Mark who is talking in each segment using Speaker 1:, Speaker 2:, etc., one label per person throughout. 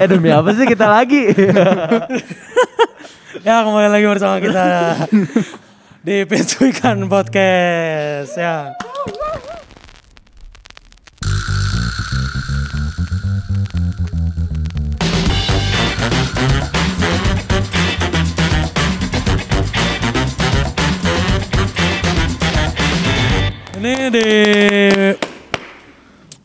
Speaker 1: eh demi apa sih kita lagi?
Speaker 2: Ya kembali lagi bersama kita di Pencuikan Podcast ya. Ini di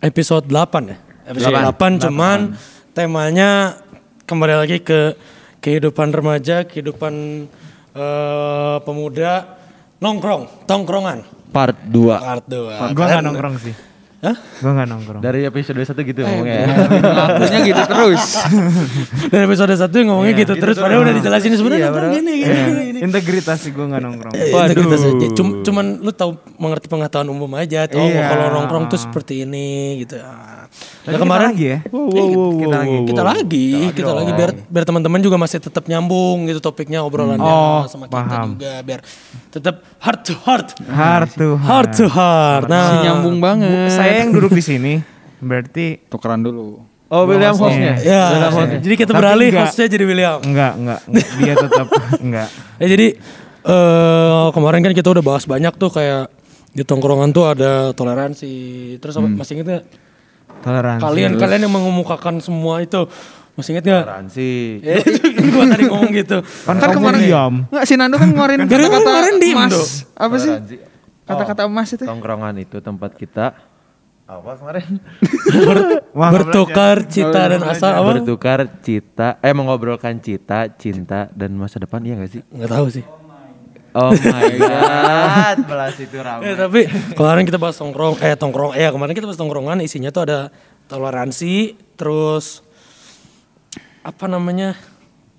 Speaker 2: episode 8 ya. Episode 8, cuman temanya kembali lagi ke kehidupan remaja, kehidupan eh, pemuda, nongkrong, tongkrongan.
Speaker 1: Part 2
Speaker 2: Part 2.
Speaker 3: Gue gak nongkrong sih.
Speaker 2: Hah?
Speaker 3: Gue gak nongkrong.
Speaker 1: Dari episode 1 gitu ngomongnya.
Speaker 4: Lakunya gitu terus.
Speaker 2: Dan episode 1 ngomongnya gitu terus padahal udah dijelasin sebenarnya nongkrong gini gini.
Speaker 3: Iya,
Speaker 2: gini.
Speaker 3: Integritas sih gue gak nongkrong.
Speaker 2: Eh, integritas aja. Cum- cuman lu tahu mengerti pengetahuan umum aja. Oh,
Speaker 3: Iya.
Speaker 2: kalau nongkrong tuh seperti ini gitu. Ah.
Speaker 3: Tapi
Speaker 2: Nah, kemarin
Speaker 3: kita lagi ya.
Speaker 2: Iya, kita lagi, kita lagi, kita lagi biar biar teman-teman juga masih tetap nyambung gitu topiknya obrolannya
Speaker 3: Oh,
Speaker 2: sama kita
Speaker 3: paham.
Speaker 2: juga biar tetap heart to heart.
Speaker 3: Heart to
Speaker 2: Heart to heart.
Speaker 4: Si
Speaker 2: Nah,
Speaker 4: nyambung banget.
Speaker 3: Saya yang duduk di sini berarti
Speaker 4: Tukeran dulu.
Speaker 1: Oh William hostnya.
Speaker 2: ya, jadi kita
Speaker 3: Tapi
Speaker 2: beralih
Speaker 3: enggak.
Speaker 2: hostnya jadi William.
Speaker 3: enggak, enggak. Dia tetap enggak.
Speaker 2: Ya jadi eh kemarin kan kita udah bahas banyak tuh kayak di tongkrongan tuh ada toleransi. Terus apa, masih inget gak?
Speaker 3: Toleransi.
Speaker 2: Kalian kalian yang mengemukakan semua itu masih inget gak?
Speaker 1: Toleransi.
Speaker 2: Ya, gua tadi ngomong gitu.
Speaker 3: Kan,
Speaker 4: Kan kemarin
Speaker 3: diam.
Speaker 4: Enggak si Nando kan ngeluarin
Speaker 2: Gara-gara
Speaker 4: kata-kata
Speaker 2: kemarin diem
Speaker 4: emas.
Speaker 2: tuh.
Speaker 4: Apa sih? Kata-kata emas itu.
Speaker 1: Tongkrongan itu tempat kita apa kemarin?
Speaker 3: Wah,
Speaker 2: Bertukar cita dan asa apa?
Speaker 1: Bertukar cita, eh mengobrolkan cita, cinta dan masa depan iya gak sih?
Speaker 2: Nggak tahu sih.
Speaker 1: Oh my god, belas itu
Speaker 2: Ya,
Speaker 1: ramai.
Speaker 2: tapi kemarin kita bahas tongkrong, eh tongkrong, eh kemarin kita bahas tongkrongan isinya tuh ada toleransi, terus apa namanya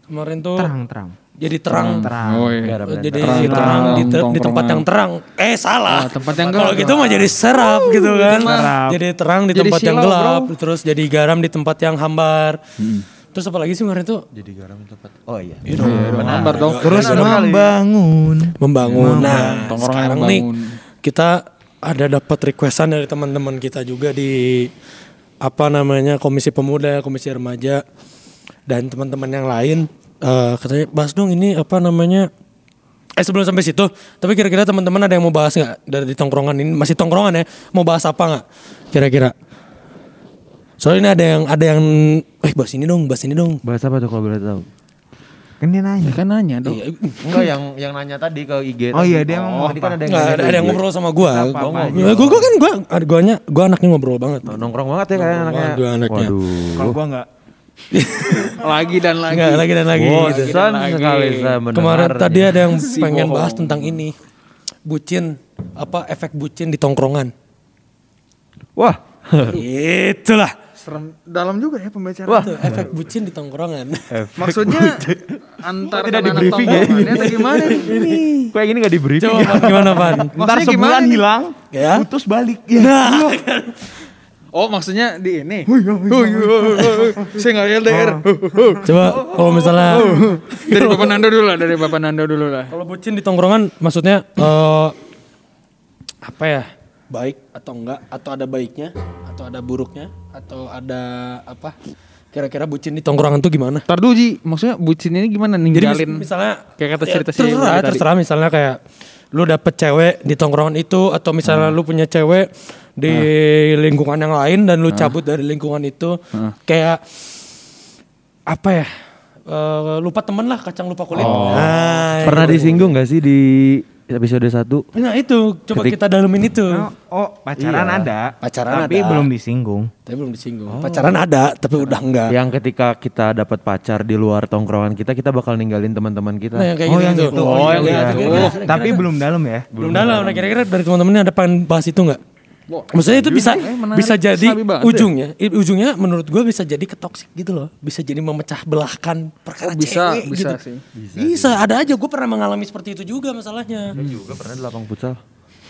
Speaker 2: kemarin tuh
Speaker 3: terang, terang.
Speaker 2: Jadi terang,
Speaker 3: Terang.
Speaker 4: Oh iya.
Speaker 1: Garam dan
Speaker 2: jadi
Speaker 1: terang.
Speaker 2: terang, di, te- di tempat yang terang. Eh salah.
Speaker 4: Ah, tempat yang
Speaker 2: Kalau
Speaker 4: gelap.
Speaker 2: gitu mah jadi serap gitu kan.
Speaker 3: Serap.
Speaker 2: Jadi terang di
Speaker 4: Jadi
Speaker 2: tempat yang gelap,
Speaker 4: bro.
Speaker 2: terus jadi garam di tempat yang hambar. Terus apa lagi sih kemarin tuh?
Speaker 1: Jadi garam tempat. Oh iya.
Speaker 4: Hambar dong.
Speaker 3: Terus membangun.
Speaker 2: Membangun. Nah,
Speaker 4: Tongkrongan
Speaker 2: sekarang nih kita ada dapat requestan dari teman-teman kita juga di apa namanya Komisi Pemuda, Komisi Remaja dan teman-teman yang lain eh katanya bahas dong ini apa namanya Eh sebelum sampai situ, tapi kira-kira teman-teman ada yang mau bahas nggak dari di tongkrongan ini masih tongkrongan ya? Mau bahas apa nggak? Kira-kira? Soalnya ini ada yang ada yang eh bahas ini dong, bahas ini dong.
Speaker 1: Bahas apa tuh kalau boleh tahu?
Speaker 3: Kan dia nanya.
Speaker 4: Kan nanya dong.
Speaker 2: Iya,
Speaker 1: Enggak yang yang nanya tadi ke IG.
Speaker 3: Oh iya, dia emang
Speaker 1: tadi kan ada yang
Speaker 2: Nggak, ada, ada yang ngobrol sama gua. Gua,
Speaker 3: aja.
Speaker 2: gua, gua kan gua guanya gua anaknya ngobrol banget.
Speaker 1: Oh, nongkrong banget ya kayak anaknya.
Speaker 2: Waduh, anaknya.
Speaker 1: Waduh.
Speaker 3: Kalau gua enggak.
Speaker 4: Lagi dan lagi.
Speaker 2: Enggak, lagi dan lagi. gitu.
Speaker 1: Bosan sekali saya mendengar.
Speaker 2: Kemarin tadi ada yang pengen
Speaker 4: bohong.
Speaker 2: bahas tentang ini. Bucin, apa efek bucin di tongkrongan.
Speaker 1: Wah.
Speaker 2: Itulah.
Speaker 4: Serem dalam juga ya pembicaraan.
Speaker 1: Wah.
Speaker 2: Itu efek bucin di tongkrongan.
Speaker 4: Maksudnya antar
Speaker 1: Tidak
Speaker 4: anak-anak
Speaker 1: di-briefing ya?
Speaker 4: atau gimana nih? Ini.
Speaker 1: Kayak gini gak di briefing
Speaker 2: Coba
Speaker 1: ya?
Speaker 2: Gimana Pan?
Speaker 3: Ntar sebulan
Speaker 4: gimana
Speaker 3: hilang,
Speaker 2: Ya.
Speaker 3: putus balik. Ya.
Speaker 2: Nah,
Speaker 4: Oh maksudnya di ini. Oh iya, Saya nggak LDR.
Speaker 2: coba kalau misalnya
Speaker 4: Dari Bapak Nando dulu lah, dari Bapak Nando dulu lah.
Speaker 2: kalau bucin di tongkrongan maksudnya eh apa ya? Baik atau enggak atau ada baiknya atau ada buruknya atau ada apa? Kira-kira bucin di tongkrongan tuh gimana?
Speaker 4: Ntar dulu Ji, maksudnya bucin ini gimana
Speaker 2: Jadi
Speaker 4: ninggalin?
Speaker 2: mis- misalnya
Speaker 4: kayak kata
Speaker 2: ya,
Speaker 4: cerita si
Speaker 2: terserah, terserah misalnya kayak lu dapet cewek di tongkrongan itu atau misalnya lu punya cewek di lingkungan yang lain dan lu cabut dari lingkungan itu kayak apa ya? Eh, lupa temen lah kacang lupa kulit. Nah,
Speaker 1: Pernah
Speaker 2: itu.
Speaker 1: disinggung gak sih di episode 1?
Speaker 2: Nah itu coba
Speaker 1: Ketik-
Speaker 2: kita dalemin itu.
Speaker 3: Oh, pacaran
Speaker 1: Iya.
Speaker 3: ada.
Speaker 2: Pacaran
Speaker 3: tapi
Speaker 2: ada.
Speaker 3: belum disinggung.
Speaker 2: Tapi belum disinggung. Pacaran ada tapi udah enggak.
Speaker 1: Yang ketika kita dapat pacar di luar tongkrongan kita, kita bakal ninggalin teman-teman kita.
Speaker 2: Nah yang kayak
Speaker 3: Oh,
Speaker 2: gitu.
Speaker 3: yang
Speaker 2: gitu.
Speaker 3: itu. Oh, yang
Speaker 2: iya.
Speaker 3: itu.
Speaker 2: Kira-kira-
Speaker 3: Oh, tapi belum dalam ya.
Speaker 2: belum dalam. Nah kira-kira dari teman-temannya ada pengen bahas itu Maksudnya itu bisa
Speaker 4: menarik.
Speaker 2: bisa jadi ujungnya, i- ujungnya menurut gue bisa jadi ketoksik gitu loh, bisa jadi memecah belahkan perkara
Speaker 4: Oh, bisa,
Speaker 2: cewek
Speaker 4: bisa
Speaker 2: gitu.
Speaker 4: sih.
Speaker 2: Bisa, ada aja gue pernah mengalami seperti itu juga masalahnya.
Speaker 1: juga pernah di lapang futsal.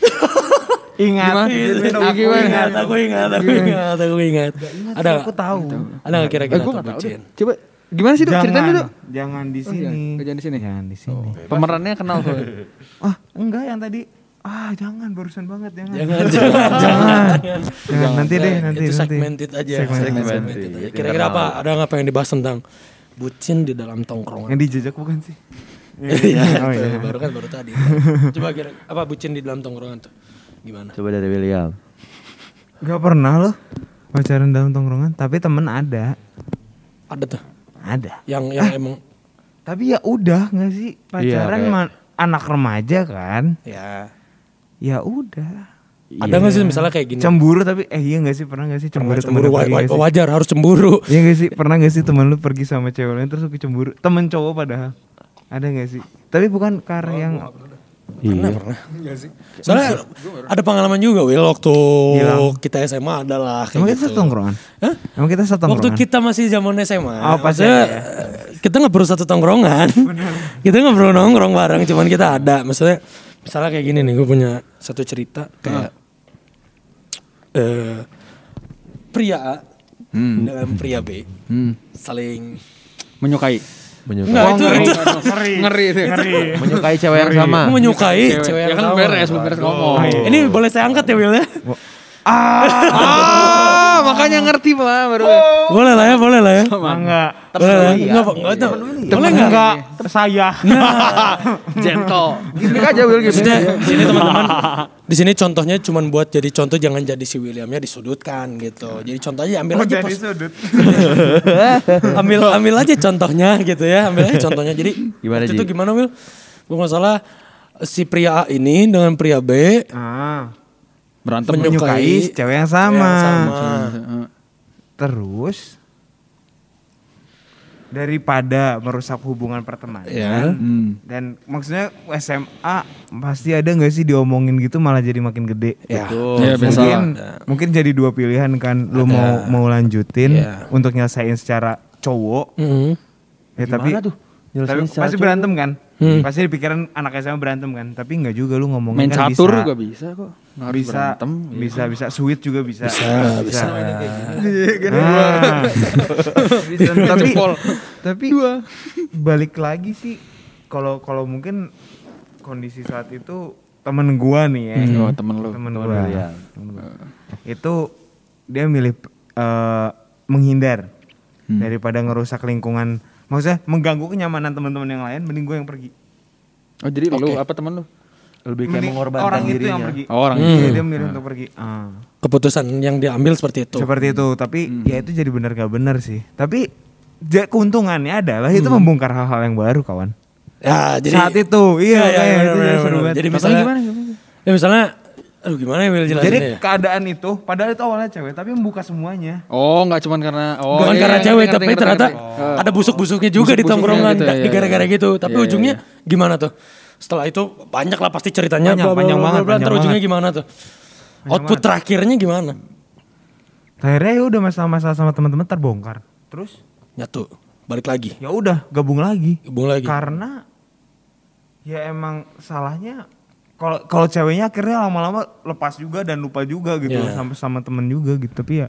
Speaker 3: Ingat.
Speaker 2: Aku ingat, aku ingat, aku ingat, aku ingat. Ada nggak?
Speaker 3: Aku tahu.
Speaker 2: Ada nggak kira-kira
Speaker 4: Eh, gue
Speaker 2: tuh
Speaker 4: nggak tahu? Coba gimana sih dok? Ceritain
Speaker 3: Jangan,
Speaker 4: dulu.
Speaker 3: jangan di
Speaker 4: Oh, iya.
Speaker 3: sini.
Speaker 4: Oh, jangan di sini.
Speaker 3: Jangan di sini.
Speaker 4: Pemerannya kenal tuh.
Speaker 3: Ah, enggak yang tadi Ah jangan barusan banget jangan.
Speaker 2: Jangan, jangan, jangan.
Speaker 3: Jangan, nanti deh nanti
Speaker 2: itu
Speaker 3: nanti.
Speaker 2: segmented aja.
Speaker 3: Segmented.
Speaker 2: Segmented aja. Kira-kira apa? Ada nggak apa yang dibahas tentang bucin di dalam tongkrongan?
Speaker 3: Yang dijajak bukan sih?
Speaker 2: Iya,
Speaker 3: Oh,
Speaker 2: itu
Speaker 3: iya.
Speaker 2: baru kan baru tadi. Coba kira apa bucin di dalam tongkrongan tuh? Gimana?
Speaker 1: Coba dari William.
Speaker 3: Gak pernah loh pacaran dalam tongkrongan, tapi temen ada,
Speaker 2: Ada tuh.
Speaker 3: ada.
Speaker 2: Yang yang emang
Speaker 3: Tapi ya udah nggak sih pacaran
Speaker 1: kayak-
Speaker 3: ma- anak remaja kan?
Speaker 2: ya
Speaker 3: Ya udah.
Speaker 2: ada nggak sih misalnya kayak gini?
Speaker 3: Cemburu tapi eh iya gak sih pernah gak sih cemburu
Speaker 2: cemburu wa- wa-
Speaker 3: nggak sih?
Speaker 2: wajar harus cemburu.
Speaker 3: Iya gak sih pernah gak sih temen lu pergi sama cewek lain terus lu cemburu temen cowok padahal ada gak sih? Tapi bukan karena yang
Speaker 1: Iya.
Speaker 2: Soalnya ada pengalaman juga Will waktu
Speaker 3: Hilang.
Speaker 2: kita SMA adalah
Speaker 3: emang
Speaker 2: kayak
Speaker 3: kita
Speaker 2: gitu.
Speaker 3: satu tongkrongan?
Speaker 2: Hah?
Speaker 3: Emang kita satu
Speaker 2: Waktu
Speaker 3: tongkrongan?
Speaker 2: kita masih zaman SMA,
Speaker 3: Oh, pas ya, ya.
Speaker 2: kita nggak perlu satu tongkrongan, kita nggak perlu nongkrong bareng, cuman kita ada. Maksudnya, misalnya kayak gini nih, gue punya satu cerita kayak eh pria A dengan pria B
Speaker 4: Hmm.
Speaker 2: saling
Speaker 4: Menyukai.
Speaker 1: Menyukai.
Speaker 2: Enggak, itu itu
Speaker 4: Ngeri. Ngeri itu. Ngeri.
Speaker 1: Menyukai cewek yang sama.
Speaker 2: menyukai cewek,
Speaker 4: Ya
Speaker 2: yang
Speaker 4: kan
Speaker 2: sama.
Speaker 4: beres, beres ngomong.
Speaker 2: Ini boleh saya angkat ya Will ya?
Speaker 4: Ah, makanya ngerti pak baru.
Speaker 2: Boleh lah ya, boleh lah ya.
Speaker 3: Enggak.
Speaker 2: Boleh lah. Enggak, enggak, enggak. Boleh enggak?
Speaker 3: Enggak, saya.
Speaker 4: Gentle. Gini aja Will gitu.
Speaker 2: Maksudnya di sini teman-teman di sini contohnya cuman buat jadi contoh jangan jadi si Williamnya disudutkan gitu. Jadi contoh aja ambil
Speaker 3: Oh,
Speaker 2: aja pos-
Speaker 3: sudut.
Speaker 2: ambil ambil aja contohnya gitu ya. Ambil aja contohnya. Jadi
Speaker 1: Gimana,
Speaker 2: itu gimana Will? Gue nggak salah si pria A ini dengan pria B
Speaker 3: Ah,
Speaker 4: Berantem.
Speaker 3: menyukai cewek yang sama.
Speaker 2: yang sama.
Speaker 3: Terus daripada merusak hubungan pertemanan
Speaker 2: Ya.
Speaker 4: Hmm.
Speaker 3: dan maksudnya SMA pasti ada nggak sih diomongin gitu malah jadi makin gede
Speaker 2: Ya.
Speaker 4: Ya, biasa
Speaker 3: mungkin
Speaker 2: lah.
Speaker 3: mungkin jadi dua pilihan kan lu mau mau lanjutin
Speaker 2: Iya.
Speaker 3: untuk nyelesain secara cowok
Speaker 2: Mhm.
Speaker 3: ya tapi
Speaker 1: tuh?
Speaker 3: tapi
Speaker 1: Nyelesain
Speaker 3: pasti
Speaker 1: cowok?
Speaker 3: berantem kan
Speaker 2: Hmm.
Speaker 3: pasti di pikiran anak SMA berantem kan tapi nggak juga lu ngomongin
Speaker 4: Main
Speaker 3: kan
Speaker 4: catur
Speaker 3: bisa,
Speaker 4: juga bisa kok. Nggak harus
Speaker 3: bisa
Speaker 4: berantem.
Speaker 3: bisa bisa sweet juga bisa
Speaker 2: Bisa, bisa.
Speaker 3: Ah. Bisa, tapi
Speaker 4: Jempol.
Speaker 3: tapi balik lagi sih kalau kalau mungkin kondisi saat itu temen gua nih ya
Speaker 4: Oh, temen lu.
Speaker 3: temen
Speaker 1: Temen
Speaker 3: gua. Temen gua. itu dia milih eh, menghindar daripada ngerusak lingkungan maksudnya mengganggu kenyamanan teman-teman yang lain mending gue yang pergi
Speaker 4: Oh jadi lu apa temen lu?
Speaker 1: Lebih kayak
Speaker 3: Mending
Speaker 1: mengorbankan
Speaker 3: orang itu
Speaker 1: dirinya.
Speaker 3: yang pergi
Speaker 4: Oh, orang
Speaker 3: Iya,
Speaker 4: itu.
Speaker 3: dia milih untuk pergi Ah.
Speaker 2: Keputusan yang diambil seperti itu.
Speaker 3: seperti itu tapi ya itu jadi benar gak benar sih tapi ja- keuntungannya adalah itu membongkar hal-hal yang baru kawan
Speaker 2: Ya, jadi
Speaker 3: saat itu iya,
Speaker 2: Iya, iya,
Speaker 3: itu
Speaker 2: benar,
Speaker 3: jadi seru
Speaker 2: benar.
Speaker 3: banget
Speaker 2: Jadi
Speaker 3: Tapi
Speaker 2: misalnya
Speaker 3: gimana?
Speaker 2: Ya misalnya aduh gimana ya Will jelasin
Speaker 3: jadi
Speaker 2: ya?
Speaker 3: keadaan itu padahal itu awalnya cewek tapi membuka semuanya
Speaker 4: Oh nggak cuman karena oh
Speaker 2: Bukan
Speaker 4: iya,
Speaker 2: karena
Speaker 4: ngerti,
Speaker 2: cewek
Speaker 4: ngerti,
Speaker 2: tapi
Speaker 4: ngerti,
Speaker 2: ternyata
Speaker 4: ngerti.
Speaker 2: ada busuk-busuknya juga di
Speaker 4: Busuk-busuknya
Speaker 2: tongkrongan
Speaker 4: gitu,
Speaker 2: da-
Speaker 4: iya,
Speaker 2: di gara-gara
Speaker 4: iya.
Speaker 2: gitu. Tapi
Speaker 4: Iya, iya,
Speaker 2: ujungnya gimana tuh? Setelah itu banyak lah pasti ceritanya
Speaker 3: Banyak,
Speaker 2: bla, bla,
Speaker 3: panjang
Speaker 2: bla,
Speaker 3: banget, panjang
Speaker 2: Ntar ujungnya
Speaker 3: banget.
Speaker 2: gimana tuh? Output terakhirnya gimana?
Speaker 3: akhirnya ya udah masalah-masalah sama teman-teman terbongkar terus
Speaker 2: Nyatu, balik lagi.
Speaker 3: ya udah gabung lagi
Speaker 2: Hubung lagi.
Speaker 3: karena ya emang salahnya kalau kalau ceweknya akhirnya lama-lama lepas juga dan lupa juga gitu
Speaker 2: Iya.
Speaker 3: sama sama temen juga gitu tapi ya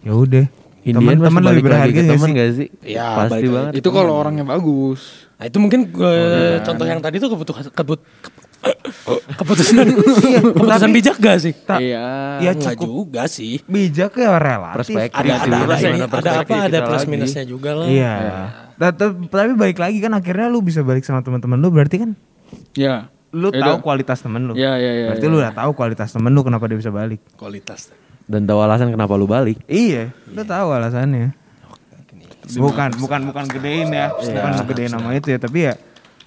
Speaker 3: ya udah
Speaker 1: Indian
Speaker 3: teman-teman
Speaker 1: pasti
Speaker 3: lebih berharga
Speaker 1: ke
Speaker 3: sih?
Speaker 1: gak sih?
Speaker 2: Iya,
Speaker 1: Pasti banget.
Speaker 4: Itu kalau orangnya bagus.
Speaker 2: Nah, itu mungkin eh, contoh yang tadi tuh kebutuhan kebut keputusan keputusan bijak gak sih?
Speaker 3: Tak,
Speaker 4: Iya.
Speaker 3: ya cukup
Speaker 2: juga sih.
Speaker 3: bijak ya relatif
Speaker 1: Perspektif.
Speaker 2: Ada ada ada, ada
Speaker 1: perspektif
Speaker 2: apa? Ada plus
Speaker 1: lagi.
Speaker 2: minusnya juga lah.
Speaker 3: Iya. Ta- ta- Tapi balik lagi kan akhirnya lu bisa balik sama teman-teman lu berarti kan
Speaker 4: Iya.
Speaker 3: lu tahu kualitas temen lu.
Speaker 4: Iya, iya, iya,
Speaker 3: Berarti
Speaker 4: iya.
Speaker 3: lu udah tahu kualitas temen lu kenapa dia bisa balik.
Speaker 2: Kualitas.
Speaker 1: Dan tahu alasan kenapa lu balik.
Speaker 3: Iya, lu tahu alasannya. Bukan, bukan, bukan gedein ya, bukan gedein nama itu ya, tapi ya,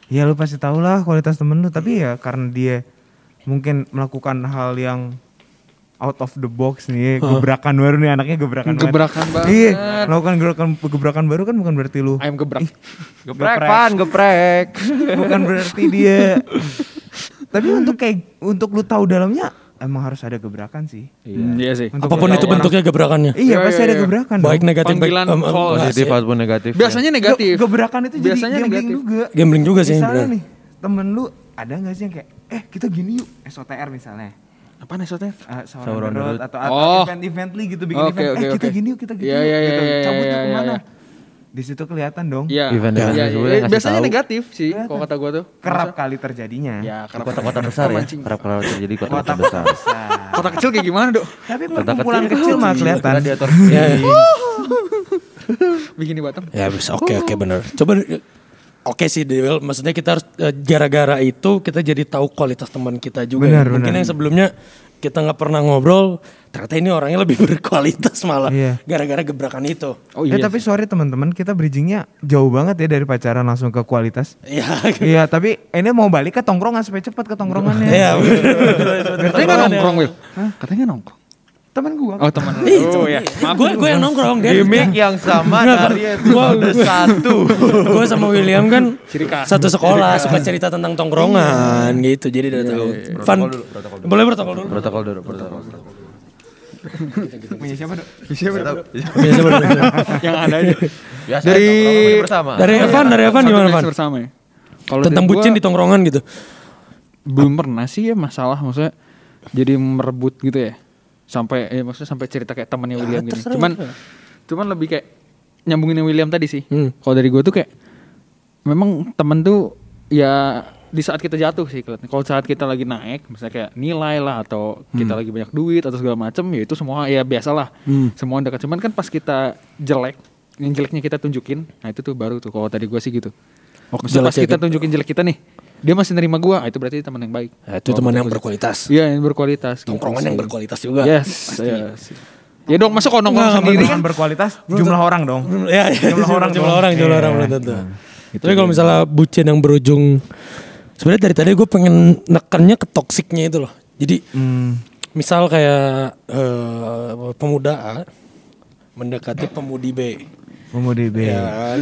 Speaker 3: ya lu pasti tahu lah kualitas temen lu. Tapi ya karena dia mungkin melakukan hal yang out of the box nih, gebrakan baru nih anaknya gebrakan.
Speaker 4: Gebrakan banget.
Speaker 3: Iya, melakukan gebrakan gebrakan baru kan bukan berarti lu
Speaker 4: Ayam gebrak.
Speaker 1: Geprek, Pan, geprek.
Speaker 3: bukan berarti dia. Tapi untuk kayak untuk lu tahu dalamnya emang harus ada gebrakan sih.
Speaker 4: Hmm, Iya sih.
Speaker 3: Untuk
Speaker 2: Apa
Speaker 3: pun
Speaker 2: itu
Speaker 3: tahu
Speaker 2: bentuknya gebrakannya.
Speaker 3: Iya,
Speaker 4: Iya,
Speaker 3: pasti
Speaker 4: iya,
Speaker 3: ada
Speaker 4: iya.
Speaker 3: gebrakan.
Speaker 2: Baik
Speaker 3: dong.
Speaker 2: negatif baik
Speaker 4: Panggilan false.
Speaker 2: enggak
Speaker 1: Positif ataupun negatif.
Speaker 4: Biasanya negatif.
Speaker 3: Ge- Gebrakan itu jadi
Speaker 4: Biasanya
Speaker 3: gambling
Speaker 4: negatif.
Speaker 3: juga.
Speaker 2: Gambling juga sih,
Speaker 3: Misalnya
Speaker 2: bener.
Speaker 3: nih, temen lu ada gak sih yang kayak, eh kita gini yuk, SOTR misalnya.
Speaker 4: Apa nih shotnya?
Speaker 3: Uh, Sahur
Speaker 1: Sahur
Speaker 3: on
Speaker 1: on
Speaker 3: the
Speaker 1: the
Speaker 3: road
Speaker 1: road.
Speaker 3: atau, atau
Speaker 4: Oh.
Speaker 3: event-evently gitu bikin
Speaker 4: Oke,
Speaker 3: event.
Speaker 4: oke,
Speaker 3: eh kita gini yuk, kita gini
Speaker 4: Iya,
Speaker 3: yuk.
Speaker 4: iya,
Speaker 3: gitu.
Speaker 4: iya, iya,
Speaker 3: Cabut
Speaker 4: iya,
Speaker 3: yuk
Speaker 4: iya,
Speaker 3: ke mana.
Speaker 4: Iya.
Speaker 3: di situ kelihatan dong.
Speaker 4: Iya. Iya, iya.
Speaker 1: yang ngasih
Speaker 4: Biasanya
Speaker 1: tahu.
Speaker 4: negatif sih kalau kata gua tuh.
Speaker 3: Kerap kali terjadinya.
Speaker 4: Ya, kerap
Speaker 1: kota-kota besar ya.
Speaker 4: Mancing.
Speaker 1: Kerap-kerap terjadi kota-kota besar.
Speaker 4: Kota kecil kayak gimana, Dok?
Speaker 3: Tapi perkumpulan kecil mah kelihatan.
Speaker 1: Gladiator.
Speaker 2: Ya, ya.
Speaker 4: Bikin di Batam.
Speaker 2: Ya bisa oke oke bener. Coba oke sih Dewel, maksudnya kita harus eh, gara-gara itu kita jadi tahu kualitas teman kita juga.
Speaker 3: Benar,
Speaker 2: ya. Mungkin
Speaker 3: benar.
Speaker 2: yang sebelumnya kita nggak pernah ngobrol, ternyata ini orangnya lebih berkualitas malah
Speaker 3: Iya.
Speaker 2: gara-gara gebrakan itu.
Speaker 4: Oh
Speaker 3: eh tapi sorry teman-teman kita bridgingnya jauh banget ya dari pacaran langsung ke kualitas.
Speaker 2: Iya.
Speaker 3: Iya tapi ini mau balik ke tongkrongan supaya cepat ke tongkrongannya.
Speaker 2: Iya.
Speaker 4: Katanya nggak nongkrong, Will. Katanya nggak nongkrong.
Speaker 3: Teman gua.
Speaker 4: Oh, teman. Oh, ya.
Speaker 2: Gue gue yang nongkrong dia.
Speaker 1: Gimik yang sama dari
Speaker 2: Gua-
Speaker 1: episode satu.
Speaker 2: gue sama William kan satu sekolah suka cerita tentang tongkrongan gitu jadi udah tahu. Fun. Boleh protokol dulu.
Speaker 1: Protokol dulu, protokol.
Speaker 3: Punya siapa dok?
Speaker 2: Biasa boleh.
Speaker 4: Yang ada aja.
Speaker 1: Biasa
Speaker 4: Dari-
Speaker 1: nongkrong bersama.
Speaker 2: Dari Evan, dari Evan gimana Evan?
Speaker 4: bersama ya. Kalau
Speaker 2: Tentang bucin di tongkrongan gitu.
Speaker 4: belum pernah sih ya masalah maksudnya jadi merebut gitu ya. Sampai ya maksudnya sampai cerita kayak temannya William gini.
Speaker 2: terserah,
Speaker 4: Cuman cuman lebih kayak nyambungin yang William tadi sih.
Speaker 2: Hmm.
Speaker 4: Kalau dari gue tuh kayak memang temen tuh ya di saat kita jatuh sih. Kalau saat kita lagi naik, misalnya kayak nilai lah atau kita lagi banyak duit atau segala macam, ya itu semua ya biasalah. Semua dekat. Cuman kan pas kita jelek, yang jeleknya kita tunjukin, nah itu tuh baru tuh. Kalau tadi gue sih gitu.
Speaker 2: Oh,
Speaker 4: pas kita
Speaker 2: gitu.
Speaker 4: tunjukin jelek kita nih, dia masih nerima gua, ah, itu berarti teman yang baik.
Speaker 2: Ya, itu teman yang berkualitas.
Speaker 4: Iya, yang berkualitas. gitu
Speaker 2: Tongkrongan
Speaker 4: sih.
Speaker 2: yang berkualitas juga.
Speaker 4: Yes, yes. Ya dong, masa kalau nongkrong sendiri
Speaker 3: Dengan berkualitas jumlah orang dong.
Speaker 2: Ya, ya,
Speaker 3: Jumlah orang
Speaker 2: jumlah orang, jumlah
Speaker 3: Iya.
Speaker 2: orang belum tentu. Tapi kalau misalnya bucin yang berujung sebenarnya dari tadi gue pengen nekannya ke toksiknya itu loh. Jadi
Speaker 3: Hmm.
Speaker 2: misal kayak eh, pemuda A mendekati pemudi B,
Speaker 3: Pemudi B.
Speaker 2: ya?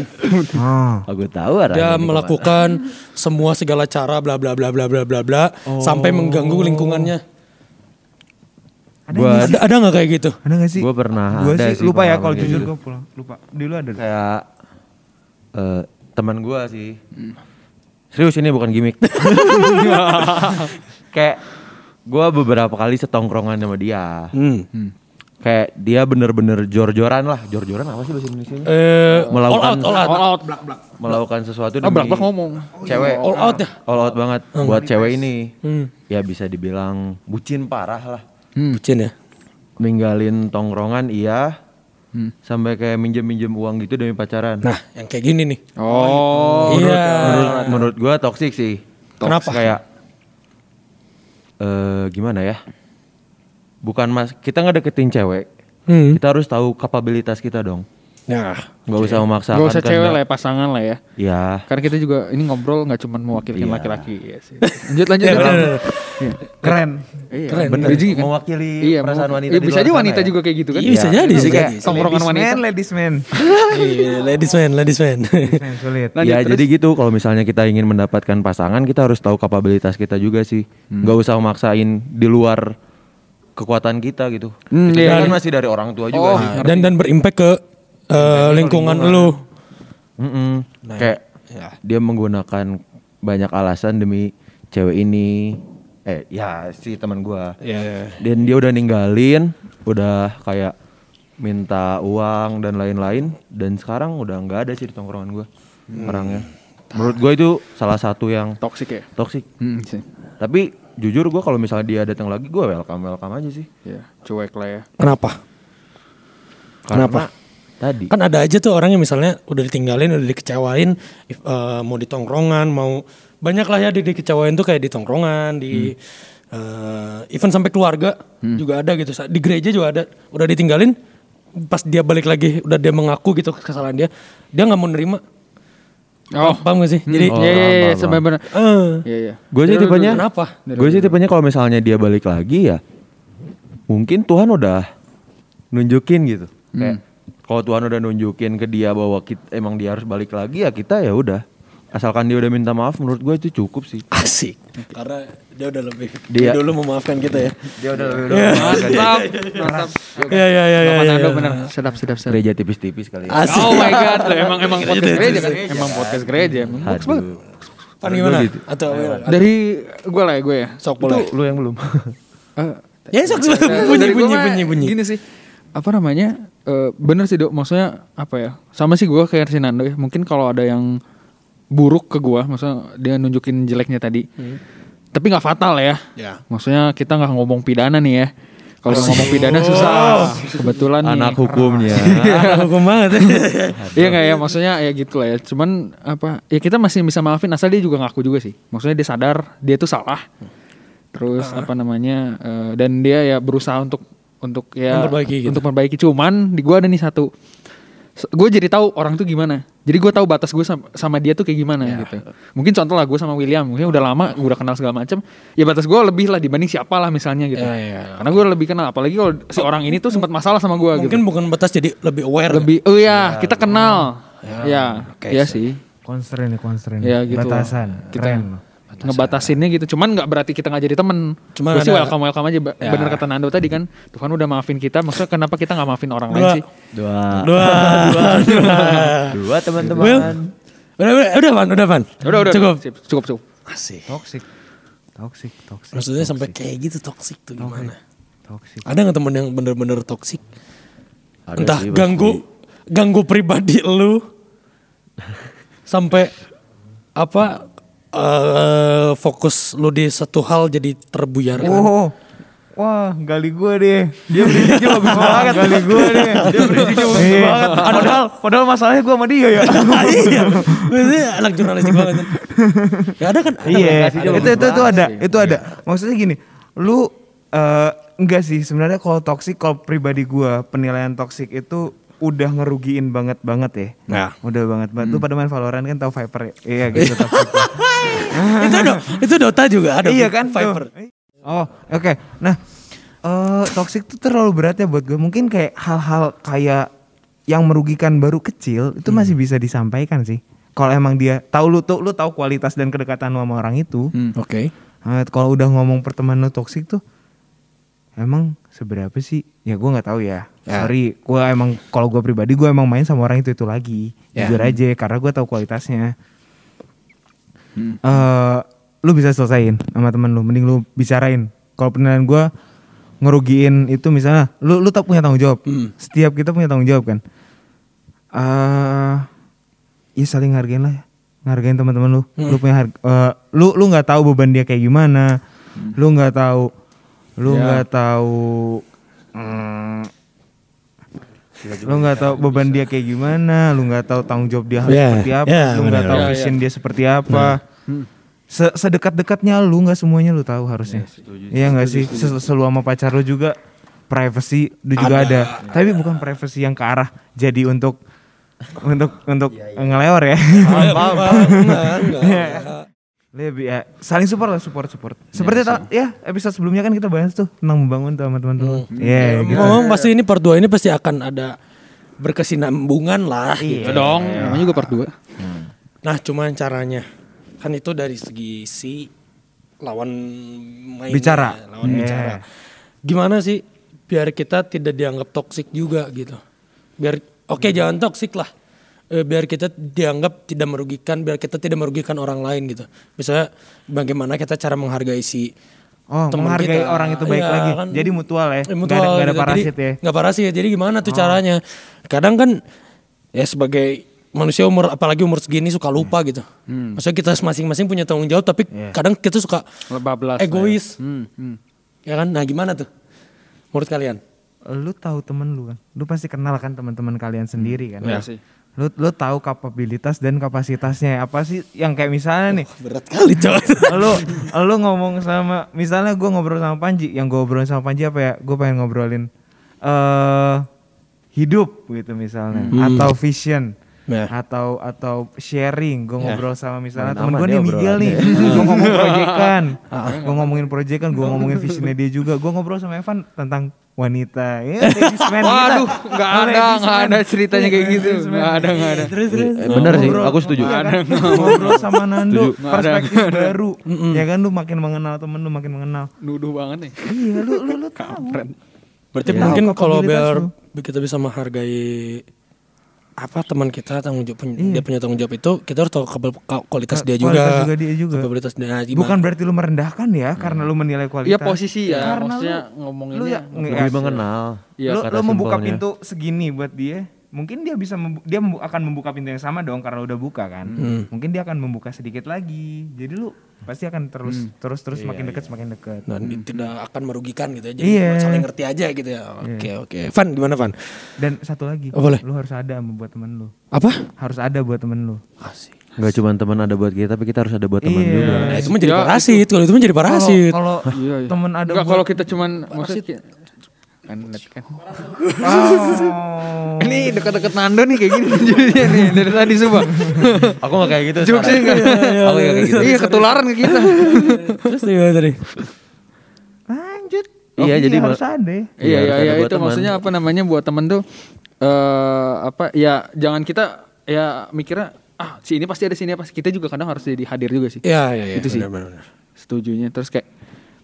Speaker 3: Oh.
Speaker 1: Aku tahu arahnya
Speaker 2: Dia melakukan semua segala cara bla bla bla bla bla bla bla sampai mengganggu lingkungannya.
Speaker 3: Ada
Speaker 1: Gua-?
Speaker 2: Ada ada nggak kayak gitu?
Speaker 3: Ada gak sih?
Speaker 1: Gua pernah
Speaker 3: Gua
Speaker 1: ada
Speaker 3: sih
Speaker 1: sih
Speaker 3: lupa ya kalau jujur
Speaker 1: gitu.
Speaker 3: gue pulang. Lupa. Dulu ada.
Speaker 1: kayak eh, teman gua sih. Serius ini bukan gimmick. kayak gua beberapa kali setongkrongan sama dia.
Speaker 2: Hmm.
Speaker 1: Kayak dia bener-bener jor-joran lah. Jor-joran apa sih bahasa Indonesia?
Speaker 2: Eh, all
Speaker 1: Melakukan-
Speaker 2: out, all out.
Speaker 4: All out, blak blak.
Speaker 1: Melakukan sesuatu
Speaker 4: Ah, blak blak ngomong.
Speaker 1: cewek.
Speaker 2: All out ya?
Speaker 1: All out banget buat cewek ini.
Speaker 2: Hmm.
Speaker 1: Ya bisa dibilang bucin parah lah.
Speaker 2: Bucin ya?
Speaker 1: Ninggalin tongkrongan iya.
Speaker 4: Hmm.
Speaker 1: Sampai kayak minjem-minjem uang gitu demi pacaran.
Speaker 2: Nah, yang kayak gini nih.
Speaker 4: Oh,
Speaker 2: iya.
Speaker 1: menurut menurut gua toksik sih.
Speaker 2: Kenapa?
Speaker 1: Kayak eh gimana ya? Bukan mas kita nggak deketin cewek.
Speaker 2: Hmm.
Speaker 1: Kita harus tahu kapabilitas kita dong.
Speaker 2: Nah,
Speaker 1: nggak usah memaksakan.
Speaker 4: Gak usah
Speaker 1: kan
Speaker 4: cewek
Speaker 1: nggak-
Speaker 4: lah ya, pasangan lah ya.
Speaker 1: Ya.
Speaker 4: Karena kita juga ini ngobrol nggak cuma mewakilkan
Speaker 1: Iya.
Speaker 4: laki-laki ya sih. Lanjut lanjut.
Speaker 2: Ya,
Speaker 4: lanjut. Iya.
Speaker 3: Keren.
Speaker 4: Iya,
Speaker 2: Keren,
Speaker 4: bener.
Speaker 1: Bener.
Speaker 4: Kan?
Speaker 1: Mewakili
Speaker 4: Iya,
Speaker 1: perasaan wanita
Speaker 4: iya, bisa aja wanita
Speaker 1: ya.
Speaker 4: juga kayak gitu kan?
Speaker 2: Iya, bisa
Speaker 4: Iya.
Speaker 2: jadi, bisa
Speaker 4: kayak tongkrongan wanita.
Speaker 3: man, ladies man.
Speaker 2: Iya, ladies man, ladies man.
Speaker 3: Sulit.
Speaker 4: Lanjut,
Speaker 1: ya
Speaker 4: terus?
Speaker 1: jadi gitu kalau misalnya kita ingin mendapatkan pasangan kita harus tahu kapabilitas kita juga sih.
Speaker 4: Hmm.
Speaker 1: nggak usah maksain di luar kekuatan kita gitu.
Speaker 4: Hmm, iya.
Speaker 1: kan masih dari orang tua juga
Speaker 4: Oh,
Speaker 1: sih.
Speaker 2: dan dan berimpact ke eh, lingkungan lu.
Speaker 1: Mm-mm.
Speaker 2: Nah,
Speaker 1: Kayak
Speaker 2: ya.
Speaker 1: dia menggunakan banyak alasan demi cewek ini. Eh ya si teman gua.
Speaker 2: Iya, iya.
Speaker 1: Dan dia udah ninggalin, udah kayak minta uang dan lain-lain dan sekarang udah nggak ada sih di tongkrongan gua orangnya. Menurut gua itu salah satu yang
Speaker 4: Toxic ya.
Speaker 1: toksik.
Speaker 4: Hmm, sih.
Speaker 1: Tapi jujur gua kalau misalnya dia datang lagi gua welcome welcome aja sih.
Speaker 4: Ya, cuek lah ya.
Speaker 2: Kenapa? Kenapa?
Speaker 1: Karena Tadi.
Speaker 2: Kan ada aja tuh orang yang misalnya udah ditinggalin, udah dikecewain, if, eh, mau di tongkrongan, mau banyak lah ya di dikecewain tuh kayak di tongkrongan, di eh, even sampai keluarga juga ada gitu. Di gereja juga ada. Udah ditinggalin, pas dia balik lagi, udah dia mengaku gitu kesalahan dia, dia nggak mau nerima.
Speaker 4: Oh.
Speaker 2: Paham gak sih? Jadi
Speaker 1: Oh,
Speaker 4: Iya, iya, sebenarnya. Iya, iya.
Speaker 1: Gue sih tipenya
Speaker 2: kenapa?
Speaker 1: Gue sih tipenya kalau misalnya dia balik lagi ya mungkin Tuhan udah nunjukin gitu. Kayak kalau Tuhan udah nunjukin ke dia bahwa kita, emang dia harus balik lagi ya kita ya udah. Asalkan dia udah minta maaf menurut gue itu cukup sih.
Speaker 2: Asik. Karena dia udah lebih
Speaker 1: Dia-
Speaker 2: dulu memaafkan kita ya.
Speaker 1: Dia udah
Speaker 4: Mantap. Mantap.
Speaker 2: Iya iya iya iya.
Speaker 4: Bapak
Speaker 2: iya,
Speaker 4: Nando
Speaker 2: iya.
Speaker 4: bener. Sedap, sedap, sedap.
Speaker 1: gereja tipis-tipis kali ya.
Speaker 2: Asik.
Speaker 4: Oh my god, Loh, emang emang podcast gereja kan? Emang podcast gereja. Emang bagus banget.
Speaker 1: Aduh.
Speaker 2: Pan gimana?
Speaker 1: Gitu.
Speaker 2: Atau
Speaker 4: Dari gue lah ya gue ya.
Speaker 2: sok boleh.
Speaker 1: Lu yang belum.
Speaker 4: Eh,
Speaker 2: Ya sok bunyi bunyi bunyi bunyi.
Speaker 4: Gini sih. apa namanya? eh, bener sih dok, maksudnya apa ya? Sama sih gue kayak si Nando ya. Mungkin kalau ada yang buruk ke gue, maksudnya dia nunjukin jeleknya tadi, tapi nggak fatal ya.
Speaker 2: Ya.
Speaker 4: Maksudnya kita nggak ngomong pidana nih ya. Kalau ngomong pidana susah. Kebetulan nih.
Speaker 1: Anak hukumnya.
Speaker 2: Hukum banget.
Speaker 4: Iya nggak ya maksudnya ya gitu lah ya. Cuman apa ya kita masih bisa maafin asal dia juga ngaku juga sih. Maksudnya dia sadar dia tuh salah. Terus apa namanya eh, dan dia ya berusaha untuk untuk ya
Speaker 2: Memperbaiki gitu.
Speaker 4: untuk memperbaiki. Cuman di gua ada nih satu. Gue jadi tahu orang tuh gimana. Jadi gue tahu batas gue sama, sama dia tuh kayak gimana gitu. Mungkin contoh lah gue sama William, mungkin udah lama gue udah kenal segala macam. Ya batas gue lebih lah dibanding siapa lah misalnya gitu.
Speaker 2: Ya, ya.
Speaker 4: Karena gue lebih kenal. Apalagi kalau si orang ini tuh sempat masalah sama gue gitu.
Speaker 2: Mungkin bukan batas jadi lebih aware.
Speaker 4: Lebih, oh ya, kita kenal. Ya,
Speaker 2: oke,
Speaker 4: iya sih.
Speaker 3: Constraint nih constraint.
Speaker 4: Ya gitu.
Speaker 3: Batasan.
Speaker 4: Kita
Speaker 3: Keren.
Speaker 4: Ngebatasinnya gitu. Cuman nggak berarti kita nggak jadi temen.
Speaker 2: Cuman
Speaker 4: Gue sih welcome welcome aja.
Speaker 2: Ya.
Speaker 4: Bener kata Nando tadi kan. Tuhan udah maafin kita. Maksudnya kenapa kita nggak maafin orang lain
Speaker 2: Dua.
Speaker 4: sih?
Speaker 1: Dua.
Speaker 2: Dua, dua, dua.
Speaker 1: Dua teman-teman.
Speaker 2: Udah, udah, udah, Van, udah, Van.
Speaker 4: Udah udah.
Speaker 2: Cukup.
Speaker 4: Sip, cukup cukup.
Speaker 2: Asik.
Speaker 3: Toxic. Toxic, toxic.
Speaker 2: Maksudnya sampai kayak gitu toksik tuh gimana?
Speaker 3: Toxic.
Speaker 2: Ada nggak temen yang bener-bener toksik?
Speaker 1: Ada
Speaker 2: Entah
Speaker 1: sih,
Speaker 2: ganggu ganggu pribadi lu sampai apa eh fokus lu di satu hal jadi terbuyarkan.
Speaker 3: Oh. Wah, gali gue deh. Dia berisiknya bagus banget. Gali gue deh. Dia berisiknya bagus banget. Padahal, padahal masalahnya gue sama dia ya.
Speaker 2: iya. Maksudnya anak jurnalistik banget. Gak ada kan? Ada
Speaker 3: Iya,
Speaker 2: kan?
Speaker 3: itu itu itu ada, itu ada. Maksudnya gini, lu eh, enggak sih sebenarnya kalau toksik kalau pribadi gua penilaian toksik itu udah ngerugiin banget banget ya.
Speaker 2: Nah.
Speaker 3: Udah banget banget. Lu pada main Valorant kan tahu Viper ya? Iya gitu.
Speaker 2: itu do, itu Dota juga ada.
Speaker 3: iya kan?
Speaker 2: Viper.
Speaker 3: Oh, oke. Nah, eh toxic tuh terlalu berat ya buat gue. Mungkin kayak hal-hal kayak yang merugikan baru kecil itu masih bisa disampaikan sih. Kalau emang dia tahu lu tuh lu tahu kualitas dan kedekatan lu sama orang itu.
Speaker 2: Oke.
Speaker 3: Nah, kalau udah ngomong pertemanan lu toksik tuh emang seberapa sih? Ya gue nggak tahu ya.
Speaker 2: Ya.
Speaker 3: Sorry, gue emang kalau gue pribadi gue emang main sama orang itu itu lagi.
Speaker 2: Ya.
Speaker 3: Jujur aja karena gue tahu kualitasnya. Eh, lu bisa selesain sama temen lu, mending lu bicarain. Kalau penilaian gue ngerugiin itu misalnya, lu lu tak punya tanggung jawab. Setiap kita punya tanggung jawab kan. Eh, ya saling hargain lah ya. Ngargain teman-teman lu. Lu punya harga, eh, lu lu nggak tahu beban dia kayak gimana. Lu nggak tahu lu
Speaker 4: Ya.
Speaker 3: nggak tahu mm, lu nggak tahu beban dia kayak gimana, lu nggak tahu tanggung jawab dia harus
Speaker 2: Ya,
Speaker 3: seperti apa,
Speaker 2: ya,
Speaker 3: lu nggak tahu
Speaker 4: Ya,
Speaker 3: vision
Speaker 4: ya.
Speaker 3: dia seperti apa. Se- Sedekat-dekatnya lu nggak semuanya lu tahu harusnya. Iya nggak sih? Se- Selalu sama pacar lu juga privacy lu juga ada. Tapi bukan privacy yang ke arah jadi untuk untuk untuk ngeleor ya.
Speaker 2: Enggak, enggak.
Speaker 3: Lebih ya saling support lah support support. Seperti ta- ya episode sebelumnya kan kita bahas tuh tentang membangun tuh sama teman-teman. Iya gitu.
Speaker 2: Ngomong pasti ini part 2 ini pasti akan ada berkesinambungan lah gitu.
Speaker 4: Ya dong, namanya juga part 2.
Speaker 2: Nah, cuman caranya kan itu dari segi si lawan main
Speaker 3: Bicara.
Speaker 2: lawan
Speaker 3: Iya.
Speaker 2: bicara. Gimana sih biar kita tidak dianggap toksik juga gitu. Biar oke jangan toksik lah. Eh, biar kita dianggap tidak merugikan, biar kita tidak merugikan orang lain gitu. Misalnya bagaimana kita cara menghargai si
Speaker 3: Oh,
Speaker 2: teman
Speaker 3: menghargai
Speaker 2: kita.
Speaker 3: orang itu baik
Speaker 2: Iya,
Speaker 3: lagi.
Speaker 2: kan.
Speaker 3: Jadi mutual ya.
Speaker 2: Eh,
Speaker 3: Nggak
Speaker 2: mutual
Speaker 3: ada, nggak ada
Speaker 2: gitu.
Speaker 3: parasit
Speaker 2: Jadi,
Speaker 3: ya.
Speaker 2: Nggak parasit. Jadi gimana tuh caranya? Kadang kan ya sebagai manusia umur apalagi umur segini suka lupa gitu. Maksudnya kita masing-masing punya tanggung jawab tapi kadang kita suka
Speaker 4: Bablas.
Speaker 2: egois.
Speaker 4: Hmm, hmm.
Speaker 2: Ya kan? Nah, gimana tuh? Menurut kalian?
Speaker 3: Lu tahu temen lu kan. Lu pasti kenal kan teman-teman kalian sendiri kan.
Speaker 4: Iya sih.
Speaker 3: Lu lu tahu kapabilitas dan kapasitasnya apa sih? Yang kayak misalnya nih.
Speaker 2: Berat kali, coy.
Speaker 3: lu lu ngomong sama misalnya gue ngobrol sama Panji yang gue obrolin sama Panji apa ya? Gue pengen ngobrolin eh hidup gitu misalnya atau vision
Speaker 2: Ya.
Speaker 3: atau atau sharing. Gue ngobrol sama misalnya
Speaker 1: Main
Speaker 3: temen gue
Speaker 1: ya
Speaker 3: nih Miguel nih. Gue ngomong proyekan. Gue ngomongin proyekan gue ngomongin visionnya dia juga. Gue ngobrol sama Evan tentang wanita ya.
Speaker 4: Waduh, nggak ada, nggak ada ceritanya kayak gitu. Nggak ada, nggak ada.
Speaker 2: Terus terus.
Speaker 1: Eh, bener sih, aku setuju.
Speaker 3: Iya kan? ngobrol sama Nando
Speaker 4: Nggak ada,
Speaker 3: perspektif baru ya kan lu makin mengenal temen lu makin mengenal
Speaker 4: Nuduh banget nih.
Speaker 3: iya lu lu lu tahu
Speaker 4: Kampret.
Speaker 2: Berarti
Speaker 3: Ya,
Speaker 2: mungkin kalau biar
Speaker 3: lu.
Speaker 2: kita bisa menghargai apa teman kita tanggung jawab
Speaker 3: Iya.
Speaker 2: dia punya tanggung jawab itu kita harus tahu kualitas dia
Speaker 3: Kualitas
Speaker 2: juga.
Speaker 3: juga dia juga.
Speaker 2: Kapabilitas dia nah, gimana?
Speaker 3: Bukan berarti lu merendahkan ya karena lu menilai kualitas.
Speaker 4: Iya posisi ya,
Speaker 3: Karena
Speaker 4: maksudnya
Speaker 3: lu-
Speaker 4: ngomonginnya.
Speaker 3: lu ya
Speaker 1: Lebih mengenal.
Speaker 4: Iya,
Speaker 3: lu,
Speaker 1: kata
Speaker 3: lu membuka
Speaker 1: simpelnya.
Speaker 3: pintu segini buat dia mungkin dia bisa membu- dia membu- akan membuka pintu yang sama dong karena udah buka kan mungkin dia akan membuka sedikit lagi jadi lu pasti akan terus terus terus semakin dekat semakin dekat
Speaker 2: dan tidak akan merugikan gitu ya. Jadi
Speaker 3: Iya.
Speaker 2: saling ngerti aja gitu ya. Oke oke. Van gimana Van?
Speaker 3: dan satu lagi
Speaker 2: Oh, boleh.
Speaker 3: lu harus ada buat temen lu
Speaker 2: Apa?
Speaker 3: harus ada buat temen lu
Speaker 2: Asik.
Speaker 1: Gak cuma teman ada buat kita, tapi kita harus ada buat teman
Speaker 3: Iya.
Speaker 1: juga.
Speaker 2: Nah, itu menjadi
Speaker 4: Ya,
Speaker 2: parasit. Kalau itu menjadi parasit.
Speaker 3: kalau
Speaker 4: Iya, iya.
Speaker 3: temen ada
Speaker 4: Enggak
Speaker 3: buat
Speaker 4: kalau kita cuman maksudnya kan net kan.
Speaker 3: oh.
Speaker 4: Ini dekat-dekat Nando nih kayak gini jadinya nih dari tadi sumpah.
Speaker 1: Aku gak kayak gitu. Sekarang.
Speaker 4: enggak.
Speaker 1: Aku gak kayak gitu.
Speaker 4: Iya ketularan ke kita.
Speaker 2: Terus gimana tadi?
Speaker 3: lanjut
Speaker 1: Iya, jadi
Speaker 3: harus
Speaker 1: ma-
Speaker 3: ada
Speaker 4: Iya
Speaker 1: harus
Speaker 4: iya iya itu
Speaker 1: teman.
Speaker 4: maksudnya apa namanya buat temen tuh eh apa ya jangan kita ya mikirnya ah si ini pasti ada sini pasti kita juga kadang harus jadi hadir juga sih.
Speaker 2: Iya iya iya.
Speaker 4: Itu sih.
Speaker 2: Benar, benar, benar.
Speaker 4: Setujunya terus kayak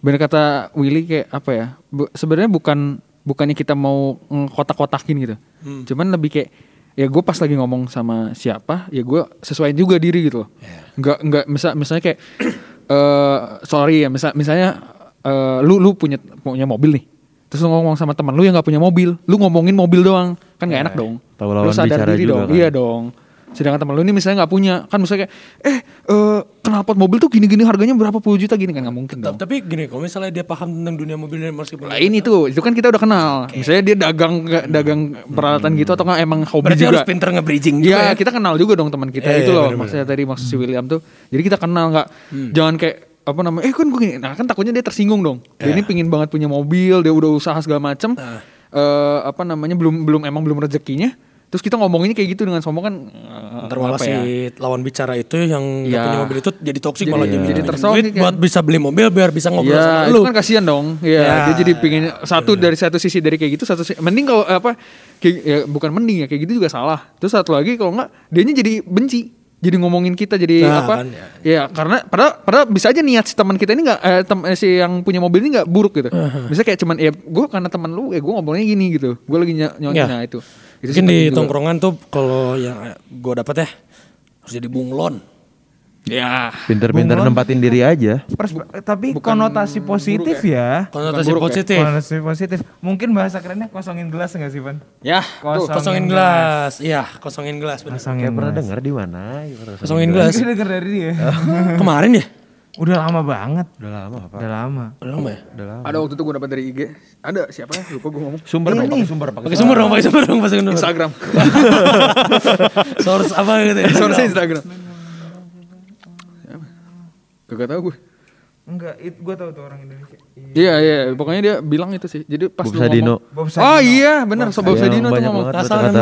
Speaker 4: bener kata Willy kayak apa ya? bu- sebenarnya bukan bukannya kita mau kotak-kotakin gitu. Cuman lebih kayak ya gue pas lagi ngomong sama siapa ya gue sesuaiin juga diri gitu loh. Nggak nggak misal misalnya kayak eh sorry ya misal misalnya eh, lu lu punya punya mobil nih. Terus lu ngomong sama teman lu yang nggak punya mobil, lu ngomongin mobil doang, kan nggak enak dong.
Speaker 1: Tahu
Speaker 4: Lu sadar diri dong,
Speaker 1: kan.
Speaker 4: iya dong. Sedangkan teman lu ini misalnya nggak punya, kan misalnya kayak, eh eh knalpot mobil tuh gini-gini harganya berapa puluh juta gini kan nggak mungkin dong.
Speaker 2: Tapi gini, kalau misalnya dia paham tentang dunia mobil dan meskipun
Speaker 4: Lah ini tuh, itu kan kita udah kenal. Misalnya dia dagang dagang peralatan gitu atau nggak emang hobi
Speaker 2: berarti
Speaker 4: juga.
Speaker 2: harus pinter nge-bridging juga
Speaker 4: Iya,
Speaker 2: ya.
Speaker 4: kita kenal juga dong teman kita
Speaker 2: Iya,
Speaker 4: itu
Speaker 2: iya,
Speaker 4: loh. Maksudnya tadi maksud si William tuh. Jadi kita kenal nggak jangan kayak apa namanya? Eh kan gue gini. Nah, kan takutnya dia tersinggung dong. Dia ini pingin banget punya mobil, dia udah usaha segala macem. Eh, apa namanya? belum belum emang belum rezekinya. Terus kita ngomonginnya kayak gitu dengan sombong kan eh,
Speaker 2: Ntar malah
Speaker 4: apa
Speaker 2: si
Speaker 4: ya?
Speaker 2: lawan bicara itu yang nggak
Speaker 4: Iya.
Speaker 2: punya mobil itu jadi toksik malah
Speaker 4: iya.
Speaker 2: jadi,
Speaker 4: jadi
Speaker 2: duit
Speaker 4: kan.
Speaker 2: buat bisa beli mobil biar bisa ngobrol
Speaker 4: Iya,
Speaker 2: sama
Speaker 4: itu
Speaker 2: lu.
Speaker 4: kan kasihan dong. Iya,
Speaker 2: Ya.
Speaker 4: dia jadi pingin satu dari satu sisi dari kayak gitu, satu sisi, mending kalau apa kayak ya, bukan mending ya kayak gitu juga salah. Terus satu lagi kalau enggak dianya jadi benci. Jadi ngomongin kita jadi
Speaker 2: Nah,
Speaker 4: apa?
Speaker 2: kan, ya.
Speaker 4: ya. karena padahal, padahal bisa aja niat si teman kita ini enggak eh, tem- eh, si yang punya mobil ini enggak buruk gitu. Bisa kayak cuman ya gue karena teman lu ya gue ngomongnya gini gitu. Gue lagi ny- nyonya
Speaker 2: Ya.
Speaker 4: nah itu. Itu
Speaker 2: Mungkin di
Speaker 4: juga.
Speaker 2: tongkrongan tuh kalau yang gue dapat ya harus jadi bunglon.
Speaker 4: Ya.
Speaker 1: Pinter-pinter nempatin diri aja.
Speaker 3: Pers- tapi
Speaker 4: Bukan
Speaker 3: konotasi positif ya.
Speaker 2: Konotasi
Speaker 4: buruk ya?
Speaker 2: positif.
Speaker 3: Konotasi positif. Mungkin bahasa kerennya kosongin gelas enggak sih, Van?
Speaker 4: Ya.
Speaker 3: Kosongin
Speaker 2: Kosongin gelas. Iya, kosongin gelas.
Speaker 3: Kosongin
Speaker 1: Kayak pernah
Speaker 3: gelas.
Speaker 1: denger di mana? gitu,
Speaker 2: Kosongin gelas.
Speaker 3: Gue denger dari dia.
Speaker 2: Kemarin ya?
Speaker 3: Udah lama banget.
Speaker 1: Udah lama apa?
Speaker 3: Udah lama.
Speaker 2: Udah lama ya?
Speaker 1: Udah lama.
Speaker 4: Ada waktu itu gue dapat dari IG. Ada siapa ya? Lupa gue ngomong.
Speaker 1: Sumber dong, pakai sumber, pakai
Speaker 2: Pakai sumber dong, pakai sumber dong, pakai sumber.
Speaker 4: Instagram.
Speaker 2: Source apa gitu ya?
Speaker 4: Source Instagram. Gak tau gue.
Speaker 3: Enggak, itu gue tahu tuh orang Indonesia.
Speaker 4: Iya iya, pokoknya dia bilang itu sih. Jadi pas
Speaker 1: Bob
Speaker 4: lu
Speaker 1: Sadino.
Speaker 4: ngomong.
Speaker 3: Bob
Speaker 4: Oh iya, benar Bob
Speaker 1: Iya,
Speaker 4: Sadino tuh
Speaker 1: banyak
Speaker 4: ngomong.
Speaker 1: banget
Speaker 2: Ngasal kan?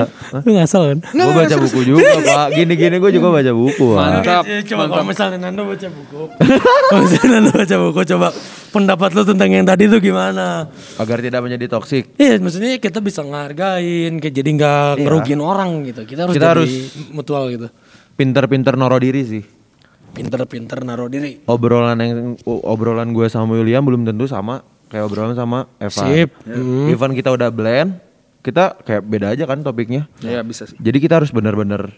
Speaker 2: Lu ngasal kan?
Speaker 1: Gue baca buku juga pak. Gini-gini gue juga baca buku pak.
Speaker 4: Mantap.
Speaker 2: Ya, coba kalau misalnya Nando baca buku. kalau misalnya Nando baca buku, coba pendapat lu tentang yang tadi tuh gimana?
Speaker 1: Agar tidak menjadi toksik.
Speaker 2: Iya, maksudnya kita bisa ngehargain, kayak jadi nggak ngerugiin orang gitu. Kita harus
Speaker 1: Kita
Speaker 2: jadi
Speaker 1: harus-
Speaker 2: mutual gitu.
Speaker 1: Pinter-pinter noro diri sih.
Speaker 2: Pinter-pinter naruh diri.
Speaker 1: Obrolan yang obrolan gue sama William belum tentu sama kayak obrolan sama Eva.
Speaker 2: Sip.
Speaker 1: Even kita udah blend, kita kayak beda aja kan topiknya.
Speaker 4: Iya bisa sih.
Speaker 1: Jadi kita harus benar-benar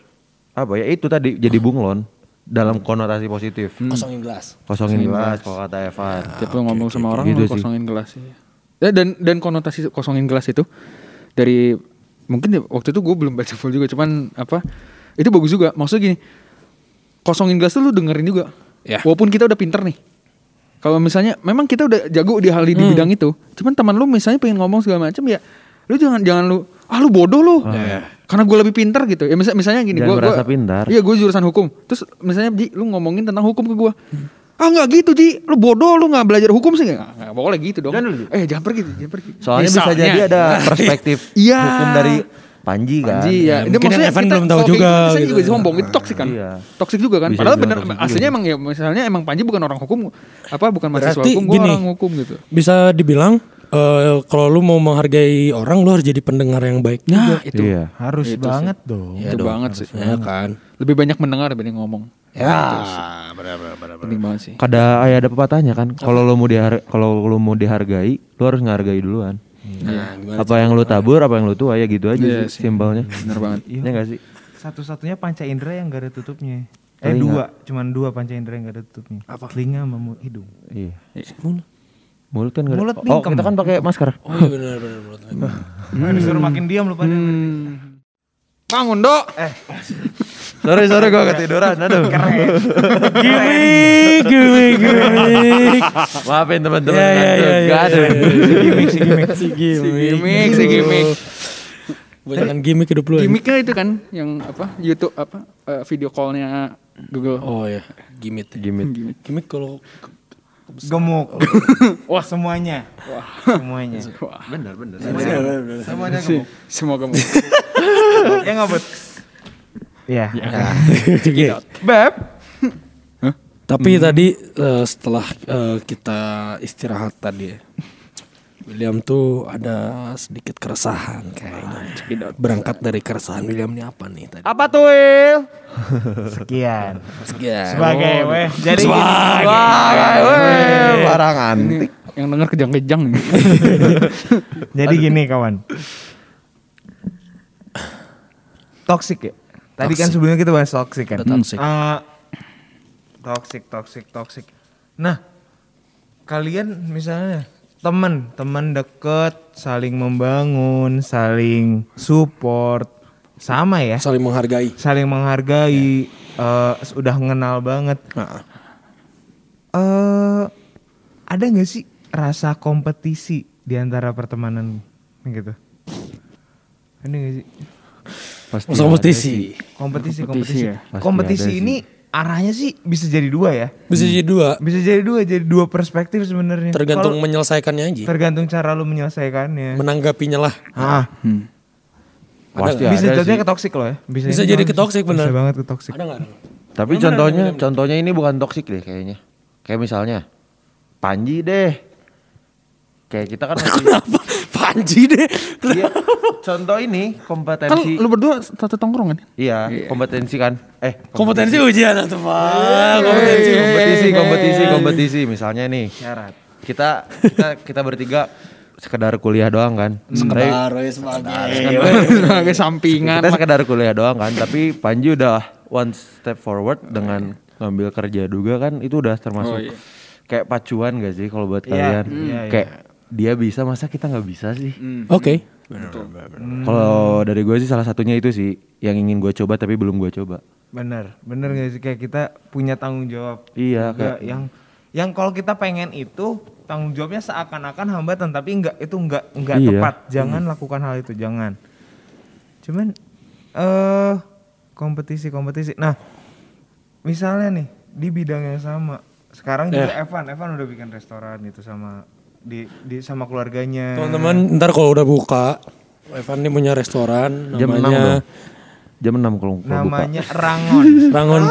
Speaker 1: apa ya itu tadi jadi bunglon dalam konotasi positif.
Speaker 2: Kosongin gelas.
Speaker 1: Kosongin gelas kalau kata Evan.
Speaker 4: Tiap lu ngomong sama orang
Speaker 1: Gitu
Speaker 4: lu
Speaker 1: sih.
Speaker 4: kosongin gelas. Ya, dan dan konotasi kosongin gelas itu dari mungkin ya, waktu itu gue belum baca full juga, cuman apa itu bagus juga. Maksudnya gini, kosongin gelas tuh lu dengerin juga.
Speaker 2: Ya.
Speaker 4: Walaupun kita udah pinter nih. Kalau misalnya memang kita udah jago di hal di bidang itu, cuman teman lu misalnya pengen ngomong segala macam ya, lu jangan jangan lu ah lu bodoh lu. Karena gue lebih pinter gitu. Ya misal, misalnya gini,
Speaker 1: Jangan
Speaker 4: gue
Speaker 1: merasa pintar.
Speaker 4: Iya, gue jurusan hukum. Terus misalnya Ji, lu ngomongin tentang hukum ke gue. Ah nggak gitu Ji, lu bodoh lu nggak belajar hukum sih nggak boleh gitu dong. eh jangan pergi, jangan pergi.
Speaker 1: Soalnya bisa
Speaker 4: Misalnya.
Speaker 1: jadi ada perspektif
Speaker 4: Iya.
Speaker 1: hukum dari Panji kan.
Speaker 4: Panji ya.
Speaker 2: Ya, mungkin yang Evan belum tahu juga
Speaker 4: Saya
Speaker 2: gitu.
Speaker 4: juga sombong itu toksik kan.
Speaker 1: Iya.
Speaker 4: Toksik juga kan.
Speaker 1: Bisa
Speaker 4: Padahal bener
Speaker 1: toksik juga.
Speaker 4: aslinya emang ya misalnya emang Panji bukan orang hukum apa bukan mahasiswa
Speaker 2: Berarti
Speaker 4: hukum, gue
Speaker 2: gini.
Speaker 4: orang hukum gitu.
Speaker 2: Bisa dibilang eh, kalau lu mau menghargai orang, lu harus jadi pendengar yang baik.
Speaker 4: Nah, itu.
Speaker 1: Iya.
Speaker 3: Harus
Speaker 4: Itu
Speaker 3: banget dong.
Speaker 4: itu banget sih.
Speaker 2: Ya kan?
Speaker 4: Lebih banyak mendengar dibanding ngomong.
Speaker 2: Ya, benar-benar.
Speaker 4: Penting banget sih.
Speaker 1: Kada ayah ada pepatahnya kan. Kalau lo mau dihar kalau lo mau dihargai, lo harus ngehargai duluan.
Speaker 2: Nah, gimana?
Speaker 1: Apa yang lu tabur, apa yang lu tuai ya gitu aja
Speaker 4: Iya
Speaker 1: sih, simpelnya.
Speaker 4: Bener banget.
Speaker 1: Iya enggak sih?
Speaker 3: Satu-satunya panca indera yang gak ada tutupnya. Eh
Speaker 1: Telinga.
Speaker 3: dua, cuman dua panca indera yang gak ada tutupnya. Apa? Telinga sama hidung.
Speaker 1: Iya.
Speaker 2: Mulut.
Speaker 1: Mulut kan nggak ada-
Speaker 3: Mulut
Speaker 1: Oh, kita kan pakai masker.
Speaker 2: Oh iya benar benar benar.
Speaker 3: Hmm. Disuruh makin diam lu pada.
Speaker 4: Hmm. Bangun, Dok.
Speaker 1: sorry, sorry gua ketiduran. Aduh.
Speaker 2: Gimik, gimik, gimik.
Speaker 1: Maafin teman-teman.
Speaker 2: Ya ya
Speaker 1: ngantuk.
Speaker 2: ya.
Speaker 1: Nggak ada.
Speaker 2: Gimik, si gimik, si gimik.
Speaker 4: gimik, si gimik.
Speaker 2: Banyakan gimik hidup lu. ya.
Speaker 4: Gimiknya itu kan yang apa? YouTube apa? eh, video call-nya Google.
Speaker 2: Oh ya, gimik.
Speaker 1: Gimik.
Speaker 2: Gimik kalau
Speaker 3: Gemuk. Wah semuanya. Wah semuanya.
Speaker 4: Wah,
Speaker 1: Benar, benar.
Speaker 3: Semuanya gemuk.
Speaker 4: semua kamu.
Speaker 3: Ya nggak bud? Iya.
Speaker 1: Beb.
Speaker 2: Tapi tadi eh, setelah eh, kita istirahat tadi William tuh ada sedikit keresahan kayaknya. Berangkat dari keresahan William ini apa nih tadi?
Speaker 1: Apa tuh, Will?
Speaker 3: Sekian.
Speaker 2: Sekian.
Speaker 3: Sebagai weh. Jadi.
Speaker 1: Wah, weh, barang antik.
Speaker 4: yang denger kejang-kejang nih.
Speaker 3: Jadi gini kawan. Toxic ya. Tadi kan sebelumnya kita bahas toxic kan.
Speaker 2: Ada toxic.
Speaker 3: Eh, toxic, toxic, toxic. Nah, kalian misalnya teman, teman deket, saling membangun, saling support, sama ya,
Speaker 2: Saling menghargai.
Speaker 3: saling menghargai, eh, udah mengenal banget.
Speaker 2: Nah,
Speaker 3: eh ada nggak sih rasa kompetisi di antara pertemanan gitu? Ada nggak sih?
Speaker 1: Pasti
Speaker 2: masa kompetisi.
Speaker 3: Kompetisi,
Speaker 4: Kompetisi
Speaker 3: kompetisi.
Speaker 4: ya?
Speaker 1: Pasti
Speaker 3: Kompetisi
Speaker 1: ada
Speaker 3: ini arahnya sih bisa jadi dua ya.
Speaker 2: Bisa jadi dua.
Speaker 3: Bisa jadi dua, jadi dua perspektif sebenarnya.
Speaker 2: Tergantung
Speaker 3: Kalau-
Speaker 2: menyelesaikannya aja.
Speaker 3: tergantung cara lu menyelesaikannya.
Speaker 2: Menanggapinya lah.
Speaker 3: ah,
Speaker 4: Hmm.
Speaker 1: Pasti
Speaker 3: bisa jadinya
Speaker 1: sih.
Speaker 3: ke toxic loh ya. Bisa,
Speaker 2: Bisa jadi ke toxic, bener.
Speaker 3: Bisa banget ke toxic.
Speaker 2: Ada nggak? ada nggak?
Speaker 1: Tapi contohnya, contohnya ini bukan toksik deh kayaknya. Kayak misalnya Panji deh. Kayak kita kan masih?
Speaker 2: Panji deh.
Speaker 1: Iya, contoh ini
Speaker 4: Kan
Speaker 1: kompetensi.
Speaker 4: lu berdua satu tongkrongan.
Speaker 1: Iya, kompetensi kan. Eh,
Speaker 2: Kompetensi ujian atau Pak? Kompetensi.
Speaker 1: kompetisi, kompetisi, kompetisi. Misalnya nih,
Speaker 3: Syarat.
Speaker 1: kita kita kita bertiga sekedar kuliah doang kan. Tapi-
Speaker 2: Sekedar ya sebagai.
Speaker 4: Sebagai sampingan.
Speaker 1: kita sekedar kuliah doang kan. Tapi Panji udah one step forward dengan ngambil kerja juga kan. Itu udah termasuk
Speaker 4: Oh, iya.
Speaker 1: kayak pacuan gak sih kalau buat
Speaker 3: Iya,
Speaker 1: kalian?
Speaker 3: iya,
Speaker 1: kayak dia bisa masa kita nggak bisa sih?
Speaker 2: Oke.
Speaker 1: Kalau dari gue sih salah satunya itu sih yang ingin gue coba tapi belum gue coba.
Speaker 3: Bener, bener gak sih kayak kita punya tanggung jawab.
Speaker 1: Iya, kayak
Speaker 3: yang yang kalau kita pengen itu tanggung jawabnya seakan-akan hambatan tapi enggak itu enggak enggak
Speaker 1: Iya.
Speaker 3: tepat. Jangan lakukan hal itu, jangan. Cuman eh kompetisi kompetisi. Nah, misalnya nih di bidang yang sama. Sekarang juga Evan, Evan udah bikin restoran itu sama di, di sama keluarganya.
Speaker 2: Teman-teman, ntar kalau udah buka, Evan ini punya restoran
Speaker 1: Jam 6
Speaker 2: namanya.
Speaker 1: Jam 6 kalau kalau buka.
Speaker 3: namanya Rangon.
Speaker 2: Rangon.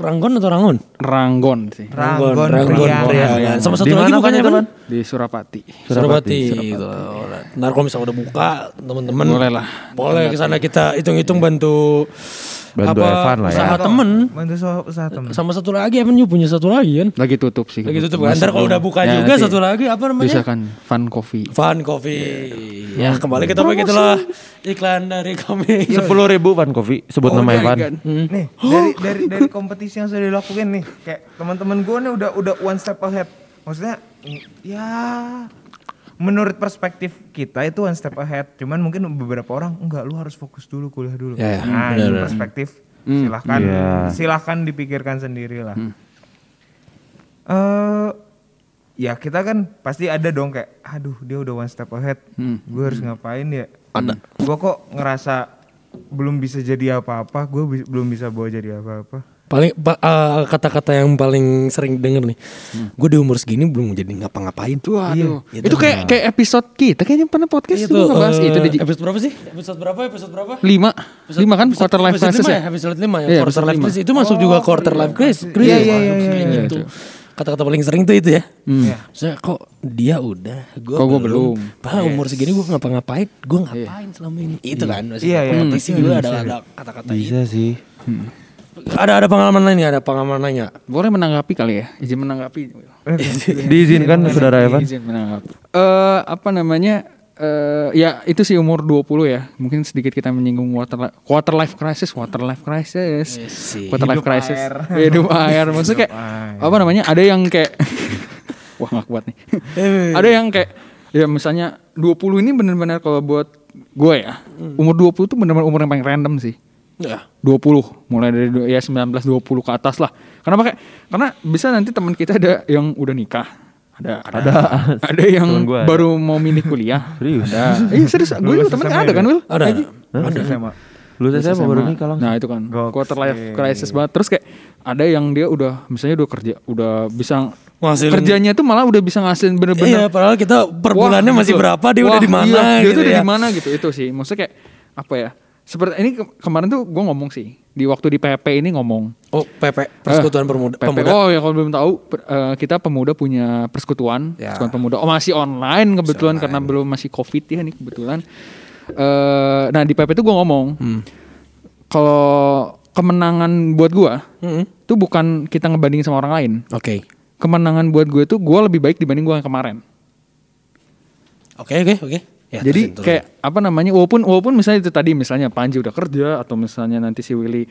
Speaker 2: Ranggon atau Rangon?
Speaker 4: Ranggon sih.
Speaker 3: Rangon. Priangan.
Speaker 2: Sama satu lagi bukannya
Speaker 1: kan?
Speaker 4: Di Surapati.
Speaker 2: Surabati. Gitu. Ntar kalau misalnya udah buka, teman-teman
Speaker 4: Boleh lah.
Speaker 2: Boleh ke sana kita hitung-hitung bantu
Speaker 1: Bantu Evan lah ya.
Speaker 2: usaha temen.
Speaker 3: Bantu usaha, temen.
Speaker 2: Sama satu lagi Evan juga punya satu lagi kan.
Speaker 4: Lagi tutup sih.
Speaker 2: Lagi tutup kan. Ntar kalau udah buka
Speaker 4: Ya,
Speaker 2: juga
Speaker 4: nanti
Speaker 2: satu lagi apa namanya?
Speaker 4: Bisa kan Fun Coffee.
Speaker 2: Fun Coffee. Ya kembali kita pakai itulah iklan dari kami.
Speaker 1: Sepuluh ribu Van Coffee sebut
Speaker 4: Oh,
Speaker 1: nama
Speaker 4: iya,
Speaker 1: Evan.
Speaker 4: kan.
Speaker 3: Nih, dari dari dari kompetisi yang sudah dilakukan nih, kayak teman-teman gue nih udah udah one step ahead. Maksudnya ya menurut perspektif kita itu one step ahead. Cuman mungkin beberapa orang enggak lu harus fokus dulu kuliah dulu.
Speaker 2: Ya, ya,
Speaker 3: nah,
Speaker 2: benar,
Speaker 3: itu
Speaker 2: benar.
Speaker 3: perspektif silahkan
Speaker 1: Iya.
Speaker 3: silahkan dipikirkan sendiri lah. Eh, ya kita kan pasti ada dong kayak, aduh dia udah one step ahead, gue harus ngapain ya?
Speaker 2: Ada.
Speaker 3: Gue kok ngerasa belum bisa jadi apa-apa, gue belum bisa bawa jadi apa-apa.
Speaker 2: Paling pa- eh, kata-kata yang paling sering denger nih. Gue di umur segini belum jadi ngapa-ngapain.
Speaker 4: Waduh.
Speaker 2: Iya,
Speaker 4: itu kayak kayak episode kita kayaknya pernah podcast
Speaker 2: Itu
Speaker 4: itu ngebahas
Speaker 2: eh,
Speaker 4: itu. Ji.
Speaker 2: episode berapa sih? Episode berapa? Episode berapa?
Speaker 4: Lima. Lima kan quarter life
Speaker 2: episode
Speaker 4: crisis
Speaker 2: lima
Speaker 4: ya.
Speaker 2: Episode 5 ya.
Speaker 4: Iya,
Speaker 2: quarter
Speaker 4: episode
Speaker 2: life
Speaker 4: lima.
Speaker 2: crisis itu masuk juga quarter life crisis.
Speaker 3: Iya, iya, iya, iya,
Speaker 4: iya,
Speaker 2: gitu.
Speaker 4: itu.
Speaker 2: Kata-kata paling sering tuh itu ya.
Speaker 3: Iya.
Speaker 2: Saya kok dia udah, gua
Speaker 4: Kok gua belum?
Speaker 2: Padahal umur segini gua ngapa-ngapain, gua ngapain selama ini? Itu kan maksudnya
Speaker 3: Iya, iya.
Speaker 2: kompetisi juga ada ada kata-kata itu.
Speaker 1: Bisa sih.
Speaker 2: Ada ada pengalaman lain nih, ada pengalaman lain nggak?
Speaker 4: Boleh menanggapi kali ya? Izin menanggapi.
Speaker 1: Diizinkan saudara Evan.
Speaker 4: Izin menanggapi. Eh apa namanya? eh ya itu sih umur 20 ya. Mungkin sedikit kita menyinggung water quarter life crisis, water life crisis. Quarter life
Speaker 3: Hidup
Speaker 4: crisis.
Speaker 3: air.
Speaker 4: Hidup air. Maksudnya kayak apa namanya? Ada yang kayak wah gak kuat nih. ada yang kayak ya misalnya 20 ini benar-benar kalau buat gue ya. Umur 20 tuh benar-benar umur yang paling random sih.
Speaker 2: Ya.
Speaker 4: 20 mulai dari ya 19 20 ke atas lah. Kenapa kayak karena bisa nanti teman kita ada yang udah nikah. Ada ada ada, yang
Speaker 1: Temen gua ada.
Speaker 4: baru mau milih kuliah.
Speaker 1: Serius?
Speaker 4: Ada. Iya serius. Gue
Speaker 3: Lulus
Speaker 4: temen ada kan,
Speaker 3: ya?
Speaker 4: Will?
Speaker 2: Ada.
Speaker 4: Lagi.
Speaker 3: Ada SMA.
Speaker 1: Lu saya
Speaker 4: SMA.
Speaker 1: baru nikah langsung.
Speaker 4: Nah, itu kan
Speaker 3: Gokil.
Speaker 4: quarter life crisis banget. Terus kayak ada yang dia udah misalnya udah kerja, udah bisa
Speaker 2: Ngasilin-
Speaker 4: kerjanya tuh malah udah bisa ngasilin
Speaker 2: Iya,
Speaker 4: bener-bener
Speaker 2: padahal kita per bulannya masih berapa, dia
Speaker 4: Wah,
Speaker 2: udah di mana
Speaker 4: iya, dia
Speaker 2: gitu
Speaker 4: tuh udah
Speaker 2: ya.
Speaker 4: di mana gitu itu sih. Maksudnya kayak apa ya? Seperti ini ke- kemarin tuh gue ngomong sih di waktu di PP ini ngomong
Speaker 2: Oh, PP, Persekutuan Pemuda.
Speaker 4: PP.
Speaker 2: Pemuda.
Speaker 4: Oh ya kalau belum tahu per- eh, kita pemuda punya persekutuan,
Speaker 2: Ya.
Speaker 4: persekutuan pemuda. Oh masih online kebetulan karena belum masih covid ya nih kebetulan. Eh, nah di PP itu gue ngomong
Speaker 2: Hmm.
Speaker 4: kalau kemenangan buat gue
Speaker 2: Mm-mm.
Speaker 4: itu bukan kita ngebandingin sama orang lain.
Speaker 2: Oke.
Speaker 4: Kemenangan buat gue tuh gue lebih baik dibanding gue yang kemarin.
Speaker 2: Oke, oke, oke. Ya,
Speaker 4: Jadi kayak apa namanya walaupun walaupun misalnya itu tadi misalnya Panji udah kerja atau misalnya nanti si Willy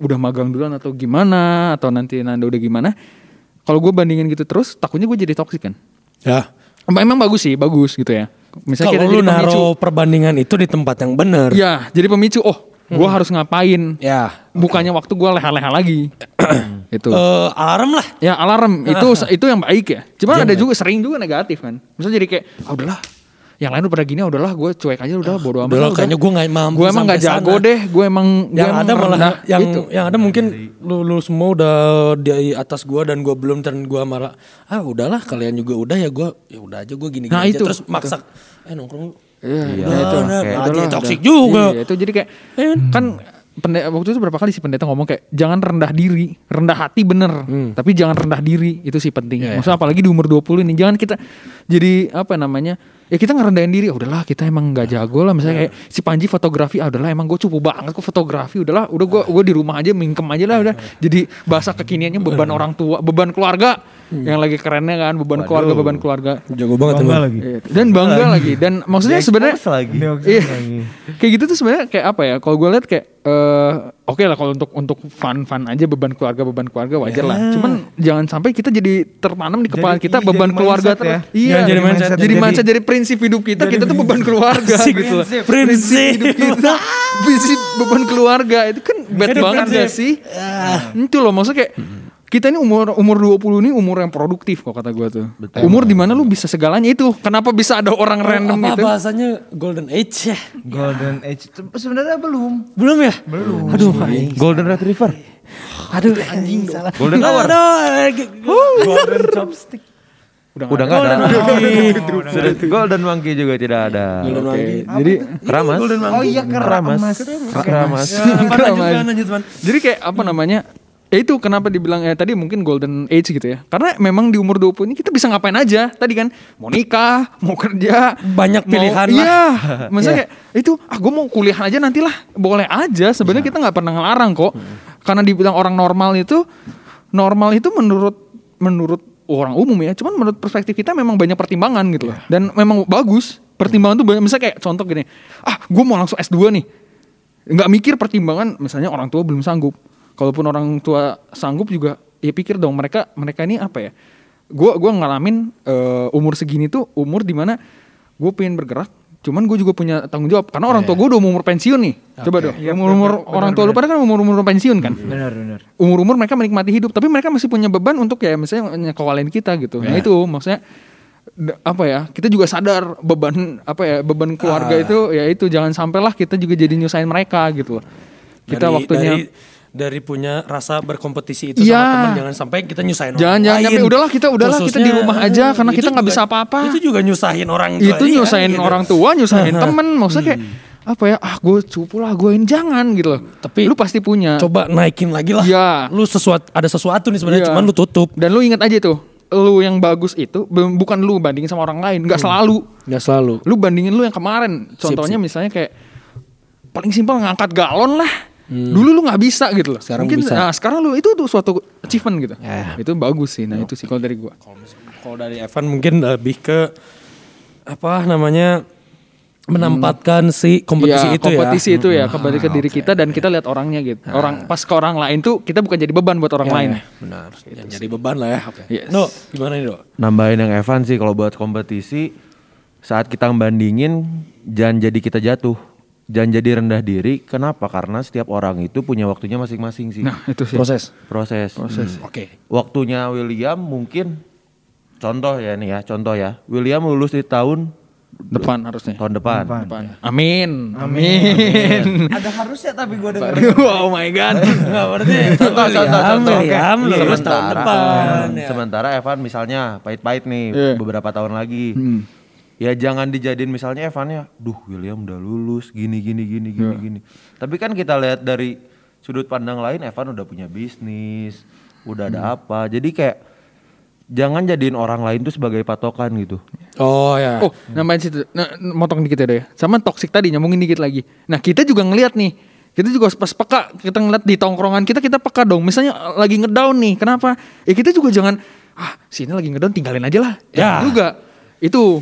Speaker 4: udah magang duluan atau gimana atau nanti Nanda udah gimana kalau gue bandingin gitu terus takutnya gue jadi toksik kan?
Speaker 2: Ya.
Speaker 4: emang bagus sih bagus gitu ya. Misalnya kita
Speaker 2: Kalau lu naruh perbandingan itu di tempat yang benar.
Speaker 4: ya jadi pemicu oh gue harus ngapain?
Speaker 2: Ya.
Speaker 4: bukannya waktu gue leha-leha lagi. Itu
Speaker 2: Eh, alarm lah.
Speaker 4: ya alarm. Itu itu yang baik ya. Cuma ada juga sering juga negatif kan? Misalnya jadi kayak ah udahlah yang lain udah pada gini ah, udahlah gue cuek aja udah bodo amat
Speaker 2: Udah
Speaker 4: lah,
Speaker 2: lah, kayaknya gue gak mampu
Speaker 4: gue emang gak jago
Speaker 2: sana.
Speaker 4: deh gue emang gua
Speaker 2: Yang
Speaker 4: emang
Speaker 2: ada malah
Speaker 4: rendah.
Speaker 2: yang
Speaker 4: Gitu.
Speaker 2: yang ada mungkin lu, lu semua udah di atas gua dan gua belum dan gua malah ah udahlah kalian juga udah ya gua ya udah aja gua gini, gini
Speaker 4: Nah,
Speaker 2: aja
Speaker 4: itu,
Speaker 2: terus maksa eh nongkrong
Speaker 4: Iya,
Speaker 1: Iya,
Speaker 4: itu.
Speaker 2: udah,
Speaker 4: Kayak
Speaker 2: malah
Speaker 4: udahlah,
Speaker 2: jadi toksik juga.
Speaker 4: Iya, itu jadi kayak kan pendeta waktu itu berapa kali sih pendeta ngomong kayak jangan rendah diri, rendah hati bener, tapi jangan rendah diri itu sih penting. Maksudnya apalagi di umur 20 ini jangan kita jadi apa namanya? Ya kita ngerendahin diri, "Ah, udahlah kita emang nggak jago lah. Misalnya kayak si Panji fotografi, ah udahlah emang gue cupu banget kok fotografi, udahlah udah gue gue di rumah aja mingkem aja lah udah. Jadi bahasa kekiniannya beban orang tua, beban keluarga. Yang lagi kerennya kan beban keluarga, beban keluarga.
Speaker 2: jago banget
Speaker 3: Bangga lagi.
Speaker 4: Iya, Dan bangga lagi. dan maksudnya sebenarnya. Iya. kayak gitu tuh sebenarnya kayak apa ya? Kalau gue lihat kayak eh oke lah kalau untuk untuk fun fun aja beban keluarga beban keluarga wajar lah. Cuman jangan sampai kita jadi tertanam di kepala
Speaker 3: Jadi-
Speaker 4: kita
Speaker 3: iya,
Speaker 4: beban
Speaker 3: jadi
Speaker 4: keluarga
Speaker 3: mindset
Speaker 4: terus.
Speaker 3: ya.
Speaker 4: Iya,
Speaker 2: Jangan jadi mindset.
Speaker 4: Jadi
Speaker 3: Jadi-
Speaker 4: mindset jadi prinsip hidup kita kita tuh beban keluarga gitu loh.
Speaker 2: Prinsip.
Speaker 4: hidup kita prinsip beban keluarga itu kan bad banget gak sih? Itu loh maksudnya kayak kita ini umur umur 20 ini umur yang produktif kok kata gue tuh. Umur di mana lu bisa segalanya itu. Kenapa bisa ada orang random
Speaker 2: apa
Speaker 4: gitu?
Speaker 2: bahasanya golden age ya
Speaker 3: Golden Age itu sebenarnya belum.
Speaker 2: belum ya belum aduh anjing.
Speaker 1: Golden Retriever.
Speaker 2: aduh anjing salah
Speaker 1: Golden Hour.
Speaker 3: Golden Chopstick.
Speaker 4: Udah
Speaker 1: Udah
Speaker 4: nggak
Speaker 1: nggak
Speaker 4: ada.
Speaker 1: ada. Sudah- Golden Monkey juga tidak ada.
Speaker 4: Oke, Jadi
Speaker 1: Keramas.
Speaker 3: Oh iya
Speaker 1: Keramas. Keramas.
Speaker 2: lanjut man
Speaker 4: Jadi kayak apa namanya? Ya itu kenapa dibilang ya tadi mungkin golden age gitu ya. Karena memang di umur 20 ini kita bisa ngapain aja. Tadi kan mau nikah, mau kerja,
Speaker 2: Banyak
Speaker 4: mau-
Speaker 2: pilihan lah.
Speaker 4: Iya. Maksudnya kayak itu ah gue mau kuliah aja nantilah. Boleh aja. Sebenarnya kita nggak pernah ngelarang kok. Karena dibilang orang normal itu normal itu menurut menurut orang umum ya. Cuman menurut perspektif kita memang banyak pertimbangan gitu loh. Dan memang bagus. Pertimbangan tuh banyak. Misalnya kayak contoh gini. Ah gue mau langsung S2 nih nggak mikir pertimbangan misalnya orang tua belum sanggup kalaupun orang tua sanggup juga ya pikir dong mereka mereka ini apa ya? Gua gua ngalamin eh, umur segini tuh umur di mana gue pengen bergerak cuman gue juga punya tanggung jawab. Karena orang tua gue udah umur pensiun nih. Coba dong umur umur orang tua lu pada kan umur umur pensiun kan?
Speaker 3: Benar benar.
Speaker 4: umur umur mereka menikmati hidup tapi mereka masih punya beban untuk ya misalnya nyekolahin kita gitu. Nah itu maksudnya apa ya kita juga sadar beban apa ya beban keluarga itu ya itu jangan sampailah kita juga jadi nyusahin mereka gitu loh. Kita
Speaker 2: Dari-
Speaker 4: waktunya
Speaker 2: dari, dari punya rasa berkompetisi itu
Speaker 4: Iya.
Speaker 2: sama teman jangan sampai kita nyusahin
Speaker 4: Jangan-
Speaker 2: orang
Speaker 4: jangan
Speaker 2: lain.
Speaker 4: nyampe, udahlah, kita- udahlah, kita di rumah aja, karena kita nggak bisa apa-apa.
Speaker 2: itu juga nyusahin orang tua
Speaker 4: itu
Speaker 2: dia,
Speaker 4: nyusahin
Speaker 2: gitu.
Speaker 4: orang tua nyusahin temen maksudnya kayak apa ya ah gue cupu lah gue ini jangan gitu loh
Speaker 2: Tapi
Speaker 4: lu pasti punya
Speaker 2: coba naikin lagi lah
Speaker 4: Iya.
Speaker 2: lu sesuatu ada sesuatu nih sebenarnya
Speaker 4: Iya.
Speaker 2: cuman lu tutup
Speaker 4: dan lu ingat aja tuh lu yang bagus itu bukan lu bandingin sama orang lain nggak selalu
Speaker 2: nggak selalu
Speaker 4: lu bandingin lu yang kemarin contohnya misalnya kayak paling simpel ngangkat galon lah dulu lu nggak bisa gitu loh
Speaker 2: Hmm. Sekarang
Speaker 4: mungkin
Speaker 2: bisa.
Speaker 4: nah sekarang lu itu tuh suatu achievement gitu
Speaker 2: Ya.
Speaker 4: itu bagus sih nah itu sih kalau dari gua
Speaker 2: kalau dari Evan mungkin lebih ke apa namanya menempatkan si kompetisi
Speaker 4: Iya,
Speaker 2: itu
Speaker 4: kompetisi
Speaker 2: ya.
Speaker 4: itu ya kembali ke diri kita dan kita lihat orangnya gitu. Orang pas ke orang lain tuh kita bukan jadi beban buat orang lain.
Speaker 2: Benar. Jangan jadi beban lah ya. Oke.
Speaker 4: Yes.
Speaker 2: No, gimana nih, Dok?
Speaker 1: Nambahin yang Evan sih kalau buat kompetisi saat kita bandingin jangan jadi kita jatuh. Jangan jadi rendah diri. Kenapa? Karena setiap orang itu punya waktunya masing-masing sih.
Speaker 4: Nah, itu sih.
Speaker 2: Proses.
Speaker 1: Proses. Proses.
Speaker 2: Oke.
Speaker 1: Waktunya William mungkin contoh ya nih ya, contoh ya. William lulus di tahun
Speaker 4: Depan harusnya.
Speaker 1: tahun depan.
Speaker 4: Depan. Amin. Amin.
Speaker 3: Ada harusnya tapi gue denger.
Speaker 4: oh my god.
Speaker 2: Enggak berarti.
Speaker 1: Contoh, contoh, contoh.
Speaker 2: William
Speaker 1: Oke.
Speaker 2: lulus tahun depan.
Speaker 1: Hmm, Sementara Evan misalnya pahit-pahit nih
Speaker 4: Iya.
Speaker 1: beberapa tahun lagi. Ya jangan dijadiin misalnya Evan ya, duh William udah lulus gini gini gini gini gini. Tapi kan kita lihat dari sudut pandang lain Evan udah punya bisnis, udah ada apa. Jadi kayak jangan jadiin orang lain tuh sebagai patokan gitu.
Speaker 2: Oh ya.
Speaker 4: Oh, nambahin situ. Nah, motong dikit ya deh. Sama toxic tadi nyambungin dikit lagi. Nah, kita juga ngelihat nih. Kita juga pas peka kita ngeliat di tongkrongan kita kita peka dong. Misalnya lagi ngedown nih. Kenapa? Ya kita juga jangan ah sini lagi ngedown tinggalin aja lah.
Speaker 2: Ya.
Speaker 4: juga. Itu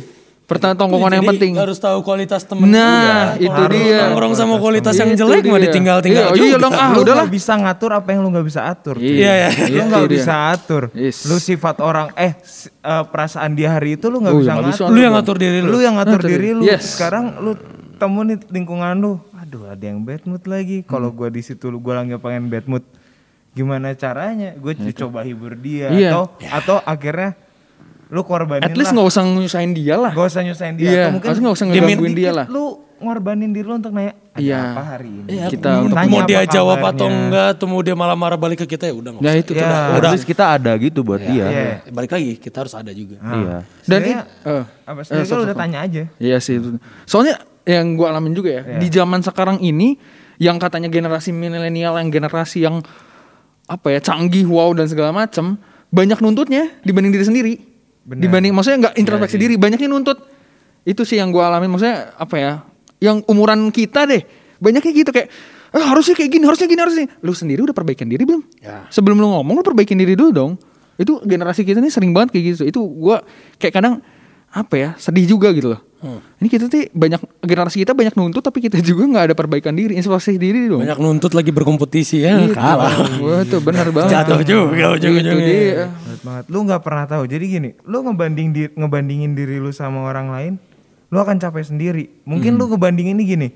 Speaker 4: pertanyaan tongkrongan yang penting.
Speaker 2: Harus tahu kualitas temen.
Speaker 4: Nah,
Speaker 2: juga.
Speaker 4: itu
Speaker 2: Harus
Speaker 4: dia.
Speaker 2: Nongkrong sama kualitas yang jelek mah ditinggal-tinggal
Speaker 4: Iya,
Speaker 2: juga.
Speaker 4: iya dong, ah,
Speaker 3: lu
Speaker 4: udahlah.
Speaker 3: bisa ngatur apa yang lu nggak bisa atur.
Speaker 4: Iya,
Speaker 2: Iya, iya.
Speaker 3: Lu nggak bisa atur.
Speaker 4: Yes.
Speaker 3: Lu sifat orang eh eh, perasaan dia hari itu lu nggak
Speaker 4: Oh,
Speaker 3: bisa
Speaker 4: iya, bisa
Speaker 3: ngatur.
Speaker 2: Lu yang ngatur diri lu.
Speaker 3: Lu yang ngatur diri lu. Sekarang lu temu nih lingkungan lu. Aduh, ada yang bad mood lagi. Kalau
Speaker 4: Hmm.
Speaker 3: gua di situ lu gua lagi pengen bad mood. Gimana caranya? Gue coba hibur dia
Speaker 4: Iya.
Speaker 3: atau atau akhirnya lu korbanin
Speaker 4: At least
Speaker 3: lah.
Speaker 4: nggak usah nyusahin dia lah.
Speaker 3: Gak usah nyusahin dia
Speaker 4: Iya,
Speaker 3: atau mungkin
Speaker 4: nggak usah ngegangguin dia lah.
Speaker 3: Lu ngorbanin diri lu untuk nanya ada
Speaker 4: Iya.
Speaker 3: apa hari ini.
Speaker 2: Iya,
Speaker 4: Kita
Speaker 2: mau-
Speaker 4: untuk
Speaker 2: mau dia jawab
Speaker 3: kabarnya.
Speaker 2: atau enggak, atau mau dia malah marah balik ke kita ya udah
Speaker 4: Ya
Speaker 2: usah.
Speaker 4: itu
Speaker 3: Ya.
Speaker 4: tuh.
Speaker 1: At least kita ada gitu buat dia.
Speaker 3: Iya.
Speaker 2: Balik lagi kita harus ada juga.
Speaker 1: Iya.
Speaker 4: Dan
Speaker 3: Sebenarnya-
Speaker 4: i- eh,
Speaker 3: apa
Speaker 4: eh,
Speaker 3: sebenarnya
Speaker 4: stop,
Speaker 3: lu
Speaker 4: stop,
Speaker 3: udah tanya aja.
Speaker 4: Iya sih. itu. Soalnya yang gue alamin juga ya di zaman sekarang ini yang katanya generasi milenial yang generasi yang apa ya canggih wow dan segala macam banyak nuntutnya dibanding diri sendiri.
Speaker 3: Benar.
Speaker 4: Dibanding maksudnya nggak introspeksi diri banyaknya nuntut. Itu sih yang gue alamin maksudnya apa ya yang umuran kita deh. Banyaknya gitu kayak "Ah, harusnya kayak gini harusnya gini harusnya lu sendiri udah perbaikin diri belum?
Speaker 2: Ya.
Speaker 4: sebelum lu ngomong lu perbaikin diri dulu dong. Itu generasi kita nih sering banget kayak gitu. Itu gua kayak kadang apa ya sedih juga gitu loh ini kita tuh banyak generasi kita banyak nuntut tapi kita juga nggak ada perbaikan diri introspeksi diri dong
Speaker 2: Banyak nuntut lagi berkompetisi ya,
Speaker 4: Gitu.
Speaker 2: kalah.
Speaker 4: Wah, tuh benar banget
Speaker 2: Jatuh juga
Speaker 4: itu
Speaker 2: ujung-ujungnya.
Speaker 3: Berat banget. Lu nggak pernah tahu. Jadi gini, lu ngebanding di, ngebandingin diri lu sama orang lain, lu akan capek sendiri. Mungkin lu ngebandingin ini gini.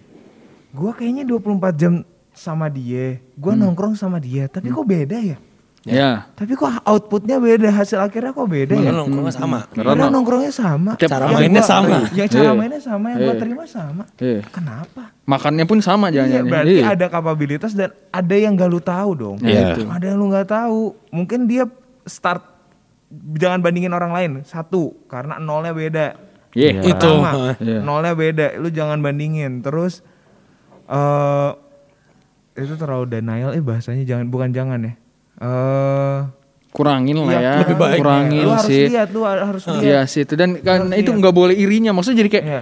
Speaker 3: Gua kayaknya 24 jam sama dia, gua nongkrong sama dia, tapi kok beda ya?
Speaker 4: Ya
Speaker 3: Tapi kok outputnya beda, hasil akhirnya kok beda ya?
Speaker 2: Padahal nongkrongnya sama.
Speaker 3: Padahal nongkrongnya sama.
Speaker 4: Tiap-
Speaker 2: Cara
Speaker 3: Yang
Speaker 2: mainnya
Speaker 3: gua-
Speaker 2: sama.
Speaker 3: Yang cara
Speaker 4: Iya.
Speaker 3: mainnya sama, yang gua
Speaker 4: Iya.
Speaker 3: terima sama.
Speaker 4: Iya.
Speaker 3: Kenapa?
Speaker 4: makannya pun sama
Speaker 3: Iya,
Speaker 4: jangan
Speaker 3: berarti ada kapabilitas dan ada yang gak lu tahu dong.
Speaker 2: Iya.
Speaker 3: Ada yang lu nggak tahu. Mungkin dia start jangan bandingin orang lain. Satu, karena nolnya beda.
Speaker 4: Iya.
Speaker 2: Itu.
Speaker 3: Pertama,
Speaker 4: Iya.
Speaker 3: nolnya beda. Lu jangan bandingin. Terus eh itu terlalu denial eh bahasanya jangan bukan jangan ya. Eh
Speaker 4: kurangin lah
Speaker 3: iya,
Speaker 4: ya.
Speaker 2: lebih baik.
Speaker 4: kurangin
Speaker 3: lu harus
Speaker 4: sih.
Speaker 3: lihat, lu harus lihat.
Speaker 4: Iya sih itu. Dan kan itu nggak boleh irinya. Maksudnya jadi kayak
Speaker 3: Iya.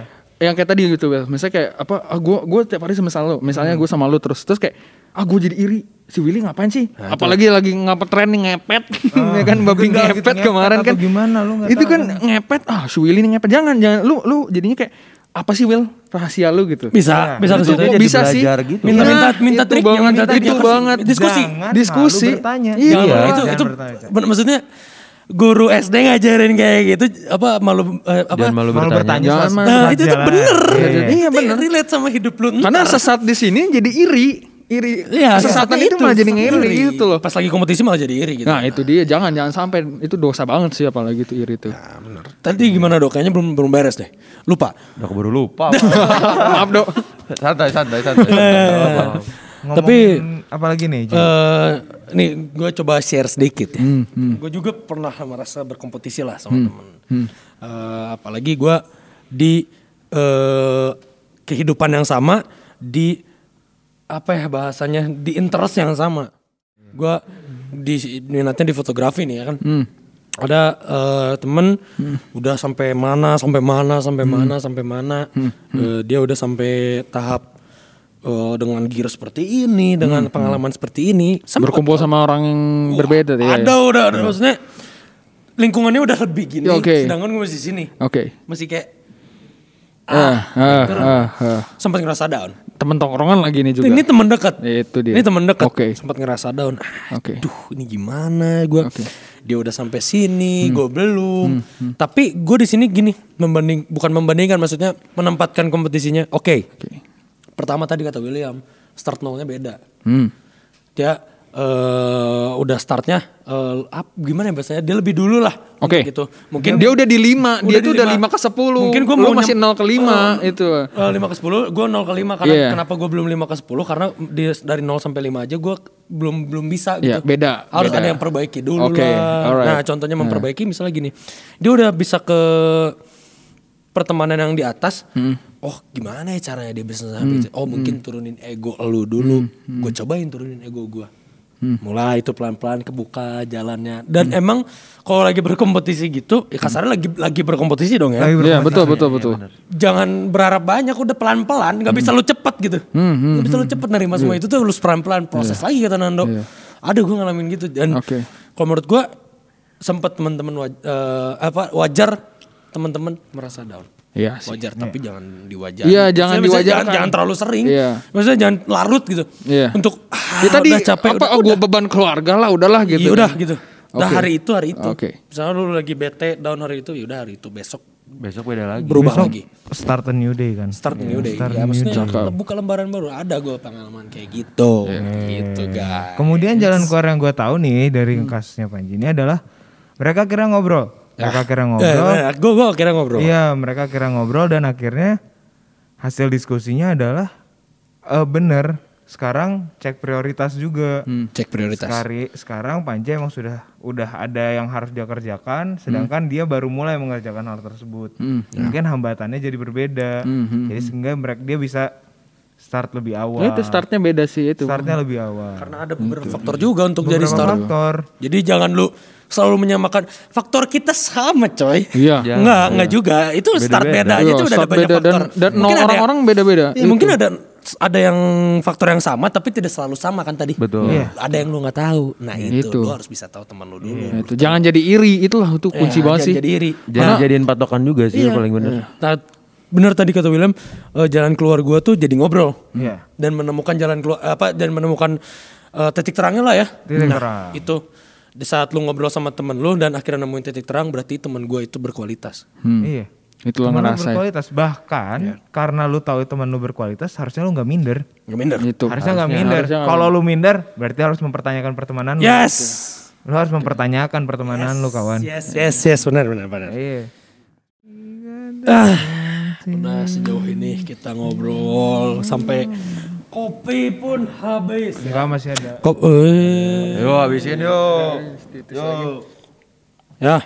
Speaker 4: yang kayak tadi gitu misalnya kayak apa ah, gue gue tiap hari sama lu misalnya gue sama lu terus. Terus kayak ah gue jadi iri. Si Willy ngapain sih? Apalagi lagi ngapa trending ngepet. Ya kan babi
Speaker 3: gitu,
Speaker 4: ngepet
Speaker 3: ngepet
Speaker 4: kemarin kan.
Speaker 3: gimana, lu
Speaker 4: itu
Speaker 3: tahu.
Speaker 4: kan ngepet. Ah si Willy nih ngepet. Jangan jangan. Lu lu jadinya kayak apa sih Will rahasia lu gitu
Speaker 2: Bisa,
Speaker 3: Iya.
Speaker 2: bisa
Speaker 4: itu kok
Speaker 1: jadi
Speaker 4: bisa sih
Speaker 1: belajar gitu.
Speaker 2: Minta
Speaker 4: Nah,
Speaker 2: minta minta
Speaker 4: itu
Speaker 2: triknya,
Speaker 4: banget
Speaker 2: minta
Speaker 4: itu banget
Speaker 2: Diskusi.
Speaker 3: Jangan
Speaker 4: Diskusi.
Speaker 3: bertanya.
Speaker 4: Iya.
Speaker 2: Jangan,
Speaker 1: Iya.
Speaker 2: itu
Speaker 3: Jangan
Speaker 2: itu
Speaker 3: bertanya.
Speaker 2: maksudnya guru SD ngajarin kayak gitu apa malu eh, apa
Speaker 1: Jangan malu
Speaker 3: Malu
Speaker 1: bertanya.
Speaker 3: bertanya.
Speaker 4: Jangan malu.
Speaker 2: Nah, itu tuh bener.
Speaker 3: Iya, iya.
Speaker 4: Iya, bener.
Speaker 2: Relate sama hidup lu.
Speaker 4: karena sesat di sini jadi iri iri
Speaker 2: Iya,
Speaker 4: kesesatan
Speaker 2: sesatnya
Speaker 4: itu malah jadi ngiri
Speaker 2: iri.
Speaker 4: gitu loh
Speaker 2: Pas lagi kompetisi malah jadi iri gitu.
Speaker 4: Nah itu dia jangan jangan sampai itu dosa banget sih apalagi itu iri itu.
Speaker 2: Nah, bener. Tadi gimana dok? Kayaknya belum belum beres deh. Lupa.
Speaker 1: Udah keburu lupa.
Speaker 4: Maaf dok.
Speaker 1: santai, santai, santai.
Speaker 3: Ngomongin
Speaker 2: Tapi-
Speaker 3: apalagi nih?
Speaker 2: Eh, nih gue coba share sedikit ya.
Speaker 4: Hmm,
Speaker 2: Gue juga pernah merasa berkompetisi lah sama temen. Eh, apalagi gue di eh, kehidupan yang sama di apa ya bahasanya di interest yang sama. Gue di minatnya di fotografi nih ya kan. Ada eh, temen udah sampai mana sampai mana sampai mana sampai mana. Eh, dia udah sampai tahap eh, dengan gear seperti ini, dengan pengalaman seperti ini. Sempet
Speaker 4: Berkumpul sama orang yang berbeda ya.
Speaker 2: ada udah, udah maksudnya lingkungannya udah lebih gini.
Speaker 4: Ya, oke.
Speaker 2: Sedangkan gue masih di sini.
Speaker 4: Oke.
Speaker 2: Masih kayak
Speaker 4: Ah, ah, ah, ah.
Speaker 2: sempat ngerasa down.
Speaker 4: Temen tongkrongan lagi nih juga.
Speaker 2: Ini teman dekat.
Speaker 4: Itu dia.
Speaker 2: Ini teman dekat.
Speaker 4: Oke.
Speaker 2: Sempat ngerasa down.
Speaker 4: Oke.
Speaker 2: Duh, ini gimana gue?
Speaker 4: Oke.
Speaker 2: Dia udah sampai sini,
Speaker 4: Hmm.
Speaker 2: gue belum. Tapi gue di sini gini, membanding bukan membandingkan maksudnya menempatkan kompetisinya. Oke.
Speaker 4: Oke.
Speaker 2: Pertama tadi kata William, start nolnya beda.
Speaker 4: Hmm.
Speaker 2: Dia eh udah startnya eh ap- gimana ya bahasanya? Dia lebih dulu lah.
Speaker 4: Oke.
Speaker 2: Gitu. Mungkin
Speaker 4: dia udah di 5, dia tuh udah
Speaker 2: lima.
Speaker 4: 5 ke 10.
Speaker 2: Mungkin gua mau
Speaker 4: masih 0 ke 5
Speaker 2: Eh,
Speaker 4: itu.
Speaker 2: Eh, 5 ke 10, gue 0 ke 5 karena
Speaker 4: Iya.
Speaker 2: kenapa gue belum 5 ke 10 karena di, dari 0 sampai 5 aja gue belum belum bisa
Speaker 4: Iya,
Speaker 2: gitu.
Speaker 4: beda,
Speaker 2: Harus
Speaker 4: beda.
Speaker 2: ada yang perbaiki dulu
Speaker 4: Oke,
Speaker 2: lah.
Speaker 4: alright.
Speaker 2: Nah, contohnya memperbaiki misalnya gini. Dia udah bisa ke pertemanan yang di atas.
Speaker 4: Hmm.
Speaker 2: Oh, gimana ya caranya dia bisa sampai situ? Oh, mungkin turunin ego lu dulu.
Speaker 4: Hmm.
Speaker 2: Gue cobain turunin ego gue. Mulai itu pelan-pelan kebuka jalannya. Dan
Speaker 4: Hmm.
Speaker 2: emang kalau lagi berkompetisi gitu, ya kasarnya lagi lagi berkompetisi dong ya.
Speaker 3: Lagi
Speaker 4: Iya, betul betul betul.
Speaker 2: jangan berharap banyak udah pelan-pelan nggak bisa lu cepet gitu.
Speaker 4: Hmm,
Speaker 2: nggak bisa lu cepet nerima semua itu tuh lu pelan-pelan proses lagi kata Nando. Ada gue ngalamin gitu. Dan
Speaker 4: Oke.
Speaker 2: kalau menurut gue sempat teman-teman waj- eh, apa wajar teman-teman merasa down
Speaker 4: Iya sih.
Speaker 2: wajar tapi jangan diwajar
Speaker 4: Iya, jangan
Speaker 2: Maksudnya
Speaker 4: diwajarkan.
Speaker 2: jangan, jangan terlalu sering
Speaker 4: Iya.
Speaker 2: maksudnya jangan larut gitu
Speaker 4: Iya.
Speaker 2: untuk ah,
Speaker 4: Ya tadi
Speaker 2: udah capek
Speaker 4: apa
Speaker 2: udah,
Speaker 4: oh, gua beban keluarga lah udahlah gitu.
Speaker 2: Iya udah gitu udah
Speaker 4: Oke.
Speaker 2: hari itu hari itu
Speaker 4: Oke.
Speaker 2: misalnya lu lagi bete down hari itu ya udah hari itu besok
Speaker 1: Besok beda lagi.
Speaker 2: berubah
Speaker 3: Besok
Speaker 2: lagi
Speaker 3: start a new day kan.
Speaker 2: start new day
Speaker 3: start
Speaker 2: ya
Speaker 3: new
Speaker 2: maksudnya
Speaker 3: day.
Speaker 2: buka lembaran baru ada gue pengalaman kayak gitu gitu guys
Speaker 3: Kemudian jalan keluar yang gue tahu nih dari kasusnya Panji ini adalah mereka kira ngobrol. Mereka kira ngobrol.
Speaker 2: gue gue kira ngobrol
Speaker 3: Iya, mereka kira ngobrol dan akhirnya hasil diskusinya adalah eh bener sekarang cek prioritas juga.
Speaker 2: cek prioritas
Speaker 3: Sekari, sekarang Panji emang sudah udah ada yang harus dia kerjakan, sedangkan dia baru mulai mengerjakan hal tersebut. Mungkin hambatannya jadi berbeda. Jadi sehingga mereka dia bisa start lebih awal.
Speaker 4: Ya, itu startnya beda sih itu.
Speaker 3: Startnya lebih awal.
Speaker 2: karena ada beberapa faktor juga untuk jadi
Speaker 3: Beberapa
Speaker 2: start
Speaker 3: faktor.
Speaker 2: jadi jangan lu selalu menyamakan faktor kita sama coy
Speaker 4: Iya.
Speaker 2: Enggak, enggak juga. Itu start beda aja
Speaker 4: Iya,
Speaker 2: tuh udah ada banyak
Speaker 4: beda dan-
Speaker 2: faktor.
Speaker 4: dan
Speaker 2: Mungkin ada
Speaker 4: orang-orang beda-beda.
Speaker 2: Iya, mungkin ada ada yang faktor yang sama tapi tidak selalu sama kan tadi.
Speaker 1: Betul.
Speaker 3: Iya.
Speaker 2: Ada yang lu nggak tahu. Nah, itu,
Speaker 4: Itu.
Speaker 2: lu harus bisa tahu teman lu dulu.
Speaker 4: Nah, itu jangan jadi iri itulah itu kunci
Speaker 2: Ya,
Speaker 4: banget
Speaker 2: jangan
Speaker 4: sih.
Speaker 2: Jadi iri.
Speaker 1: Jangan jadiin patokan juga sih
Speaker 2: Iya.
Speaker 1: yang paling bener.
Speaker 2: Nah, bener tadi kata William, eh, jalan keluar gua tuh jadi ngobrol.
Speaker 3: Iya.
Speaker 2: Dan menemukan jalan keluar apa dan menemukan eh, titik terangnya lah ya.
Speaker 3: Titik
Speaker 2: nah,
Speaker 3: terang.
Speaker 2: itu di saat lu ngobrol sama temen lu dan akhirnya nemuin titik terang berarti temen gua itu berkualitas.
Speaker 3: Iya.
Speaker 4: Itu lo
Speaker 3: Temen
Speaker 4: ngerasain.
Speaker 3: berkualitas bahkan karena lu tahu teman lu berkualitas harusnya lu nggak minder.
Speaker 2: Gak minder.
Speaker 4: Itu.
Speaker 3: harusnya nggak minder.
Speaker 4: nggak
Speaker 3: Kalau lu minder berarti harus mempertanyakan pertemanan lu.
Speaker 2: Yes.
Speaker 3: Lu harus mempertanyakan pertemanan lu kawan.
Speaker 2: Yes, yes, yes, benar, benar, benar.
Speaker 3: Iya.
Speaker 2: Ah, udah sejauh ini kita ngobrol sampai kopi pun habis.
Speaker 3: Enggak masih ada.
Speaker 2: Kop, eh,
Speaker 1: Yo habisin yo.
Speaker 2: ya.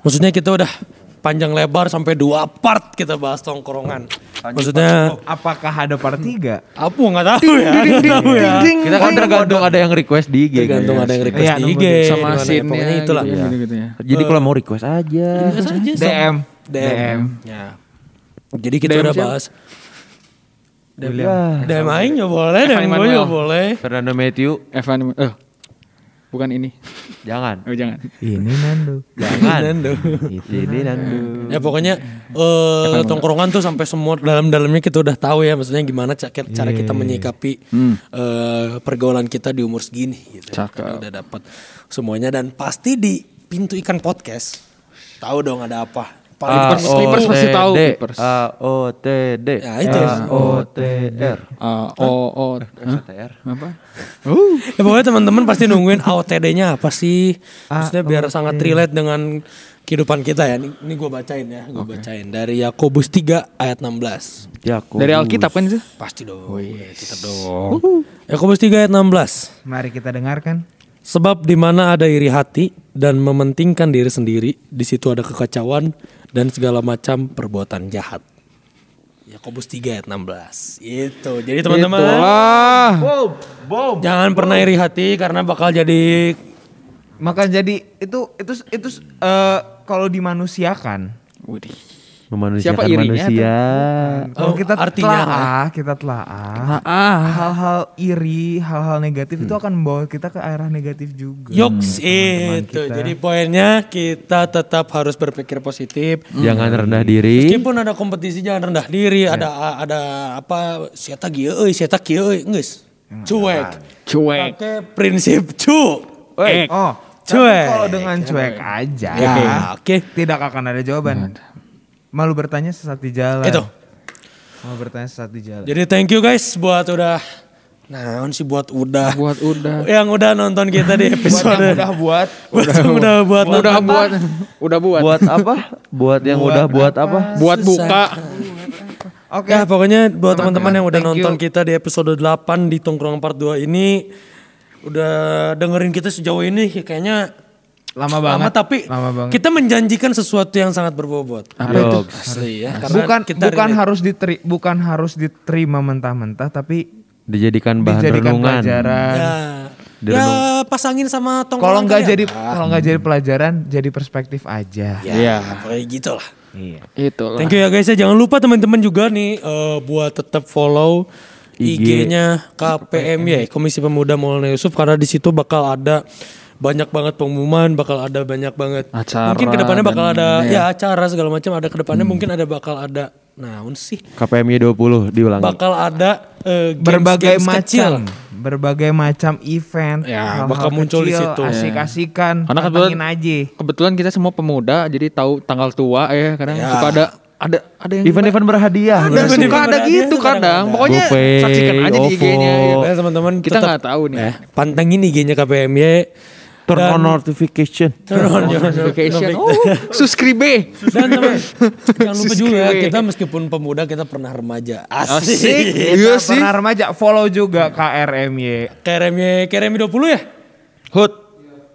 Speaker 2: Maksudnya kita udah panjang lebar sampai dua part kita bahas tongkrongan. Maksudnya
Speaker 3: Apakah ada part 3?
Speaker 2: apa nggak tahu ya, nggak tahu ya.
Speaker 1: Kita kan tergantung ada yang request di IG.
Speaker 2: Tergantung ada yang request
Speaker 3: Iya,
Speaker 2: di
Speaker 3: nunggu
Speaker 2: IG,
Speaker 3: di-
Speaker 4: sama
Speaker 2: di mana,
Speaker 4: scene-nya
Speaker 2: pokoknya itulah.
Speaker 4: gitu, gitu ya.
Speaker 1: Jadi kalau mau request aja.
Speaker 2: Request
Speaker 3: DM.
Speaker 2: DM. Ya. Jadi kita
Speaker 4: DM
Speaker 2: udah bahas.
Speaker 1: William.
Speaker 2: DM aing ya boleh,
Speaker 4: Evan
Speaker 2: DM gue
Speaker 4: Emmanuel.
Speaker 2: juga boleh.
Speaker 1: Fernando Matthew,
Speaker 4: Evan eh bukan ini.
Speaker 1: jangan.
Speaker 4: Oh jangan.
Speaker 3: Ini Nando.
Speaker 1: Jangan.
Speaker 2: Nando.
Speaker 1: Itu ini Nando.
Speaker 2: Ya pokoknya eh tongkrongan tuh sampai semua dalam-dalamnya kita udah tahu ya maksudnya gimana ca- cara kita menyikapi eh, pergaulan kita di umur segini gitu.
Speaker 4: Cakep.
Speaker 2: Kita udah dapat semuanya dan pasti di pintu ikan podcast tahu dong ada apa. Paling
Speaker 1: A
Speaker 4: Clippers-
Speaker 1: O
Speaker 4: Clippers pasti
Speaker 1: T
Speaker 4: tahu,
Speaker 1: D
Speaker 4: Clippers.
Speaker 1: A O T D
Speaker 2: Ya, itu.
Speaker 1: A O T R
Speaker 4: Ah, oh oh
Speaker 1: STR.
Speaker 4: apa? Uh.
Speaker 2: Ya pokoknya teman-teman pasti nungguin AOTD-nya apa sih? Maksudnya biar sangat relate dengan kehidupan kita ya. Ini, ini gue bacain ya, gue bacain dari Yakobus 3 ayat 16.
Speaker 1: Yakobus.
Speaker 4: Dari Alkitab kan itu?
Speaker 2: Pasti dong. Kita dong. Yakobus 3 ayat 16.
Speaker 3: Mari kita dengarkan.
Speaker 2: Sebab di mana ada iri hati dan mementingkan diri sendiri, di situ ada kekacauan dan segala macam perbuatan jahat. Yakobus 3 ayat 16. Itu. Jadi teman-teman,
Speaker 4: Itulah.
Speaker 2: jangan pernah iri hati karena bakal jadi
Speaker 3: Maka jadi itu itu itu eh, kalau dimanusiakan
Speaker 4: Widih.
Speaker 1: Memanusiakan
Speaker 4: Siapa irinya
Speaker 1: manusia.
Speaker 3: Kalau
Speaker 2: Oh,
Speaker 3: kita
Speaker 2: artinya
Speaker 3: telaah, kita telaah.
Speaker 4: Ah,
Speaker 3: Hal-hal iri, hal-hal negatif itu akan membawa kita ke arah negatif juga.
Speaker 2: Yoks
Speaker 3: teman-teman
Speaker 2: itu.
Speaker 3: kita.
Speaker 2: Jadi poinnya kita tetap harus berpikir positif.
Speaker 1: Jangan rendah diri.
Speaker 2: Meskipun ada kompetisi jangan rendah diri, ada ada apa sieta kieu euy, sieta kieu euy, geus. Cuek.
Speaker 4: cuek.
Speaker 2: Pakai prinsip cu.
Speaker 3: Eh,
Speaker 2: Eh,
Speaker 3: oh,
Speaker 2: Cuek.
Speaker 3: kalau dengan cuek aja,
Speaker 2: Ya, oke.
Speaker 3: tidak akan ada jawaban. Malu bertanya sesat di jalan.
Speaker 2: Itu.
Speaker 3: Malu bertanya sesat di jalan.
Speaker 2: Jadi thank you guys buat udah Nah, sih buat udah
Speaker 4: Buat udah.
Speaker 2: yang udah nonton kita di episode.
Speaker 3: udah buat
Speaker 2: buat yang udah buat
Speaker 4: Udah
Speaker 2: nonton.
Speaker 4: buat. Udah buat.
Speaker 1: Buat apa? Buat yang udah buat apa?
Speaker 4: Buat buka.
Speaker 3: Oke.
Speaker 2: Ya pokoknya buat teman-teman yang udah
Speaker 3: Thank
Speaker 2: nonton
Speaker 3: you.
Speaker 2: kita di episode 8 di Tongkrong Part 2 ini udah dengerin kita sejauh ini kayaknya
Speaker 3: lama
Speaker 2: lama
Speaker 3: banget.
Speaker 2: tapi
Speaker 3: Lama banget.
Speaker 2: kita menjanjikan sesuatu yang sangat berbobot.
Speaker 4: Apa itu?
Speaker 2: Asli ya.
Speaker 3: bukan
Speaker 2: kita
Speaker 3: bukan
Speaker 2: relate.
Speaker 3: harus diteri, bukan harus diterima mentah-mentah tapi
Speaker 1: Dijadikan bahan
Speaker 3: dijadikan
Speaker 1: renungan.
Speaker 3: pelajaran.
Speaker 2: ya, ya pasangin sama tongkrongan
Speaker 3: Kalau nggak
Speaker 2: kalian.
Speaker 3: jadi kalau nggak jadi pelajaran jadi perspektif aja.
Speaker 2: ya, kayak gitu lah.
Speaker 3: Iya.
Speaker 4: Itulah.
Speaker 2: Thank you ya guys ya. Jangan lupa teman-teman juga nih eh, buat tetap follow
Speaker 1: IG.
Speaker 2: IG-nya KPMY Komisi Pemuda Maulana Yusuf karena di situ bakal ada banyak banget pengumuman, bakal ada banyak banget
Speaker 4: Acara
Speaker 2: Mungkin ke depannya bakal
Speaker 4: dan
Speaker 2: ada
Speaker 4: ini
Speaker 2: ya acara segala macam ada ke depannya mungkin ada bakal ada naon sih
Speaker 1: KPMI 20 diulangi.
Speaker 2: bakal ada eh, games-
Speaker 3: berbagai
Speaker 2: games
Speaker 3: macam
Speaker 2: kecil.
Speaker 3: berbagai macam event
Speaker 2: Ya,
Speaker 3: hal-hal
Speaker 2: bakal muncul di
Speaker 3: kecil,
Speaker 2: situ.
Speaker 3: asik-asikan
Speaker 4: Karena kebetulan-
Speaker 3: aja
Speaker 4: Kebetulan kita semua pemuda jadi tahu tanggal tua ya kadang
Speaker 2: Ya.
Speaker 4: suka ada ada ada yang
Speaker 1: Event-event berhadiah.
Speaker 4: ada suka ada
Speaker 2: berhadiah
Speaker 4: gitu
Speaker 2: kadang
Speaker 4: kadang.
Speaker 2: ada.
Speaker 4: Pokoknya
Speaker 1: GoPay,
Speaker 4: saksikan aja di IG-nya.
Speaker 1: OVO.
Speaker 2: Ya, teman-teman
Speaker 4: Kita nggak tahu nih.
Speaker 2: eh, pantengin IG-nya KPMY
Speaker 1: Turn
Speaker 2: Dan-
Speaker 1: on notification.
Speaker 2: Turn on
Speaker 4: Notification. Oh, subscribe.
Speaker 2: Dan teman, jangan lupa juga ya,
Speaker 4: Subscribe.
Speaker 2: kita meskipun pemuda kita pernah remaja.
Speaker 4: Asik.
Speaker 2: Asik.
Speaker 3: Iya sih. Pernah remaja follow juga KRMY.
Speaker 2: KRMY KRMY 20 ya?
Speaker 1: Hood.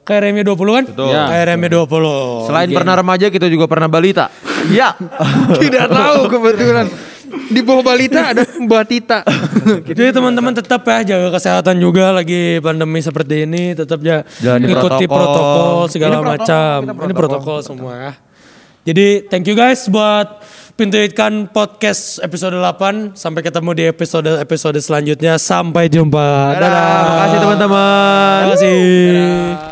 Speaker 2: KRMY 20 kan?
Speaker 1: Betul.
Speaker 2: Ya. KRMY 20.
Speaker 1: Selain pernah remaja kita juga pernah balita.
Speaker 2: ya.
Speaker 4: Tidak tahu kebetulan. Di bawah balita ada batita.
Speaker 2: Jadi teman-teman tetap ya jaga kesehatan juga lagi pandemi seperti ini tetap ya
Speaker 1: Jalani
Speaker 2: ikuti
Speaker 1: protokol.
Speaker 2: protokol segala
Speaker 3: Ini protokol,
Speaker 2: macam.
Speaker 3: kita
Speaker 2: Ini protokol semua ya. Jadi thank you guys buat Pintu Ikan Podcast episode 8. Sampai ketemu di episode-episode selanjutnya. Sampai jumpa. Dadah.
Speaker 1: Terima kasih teman-teman.
Speaker 2: Terima kasih.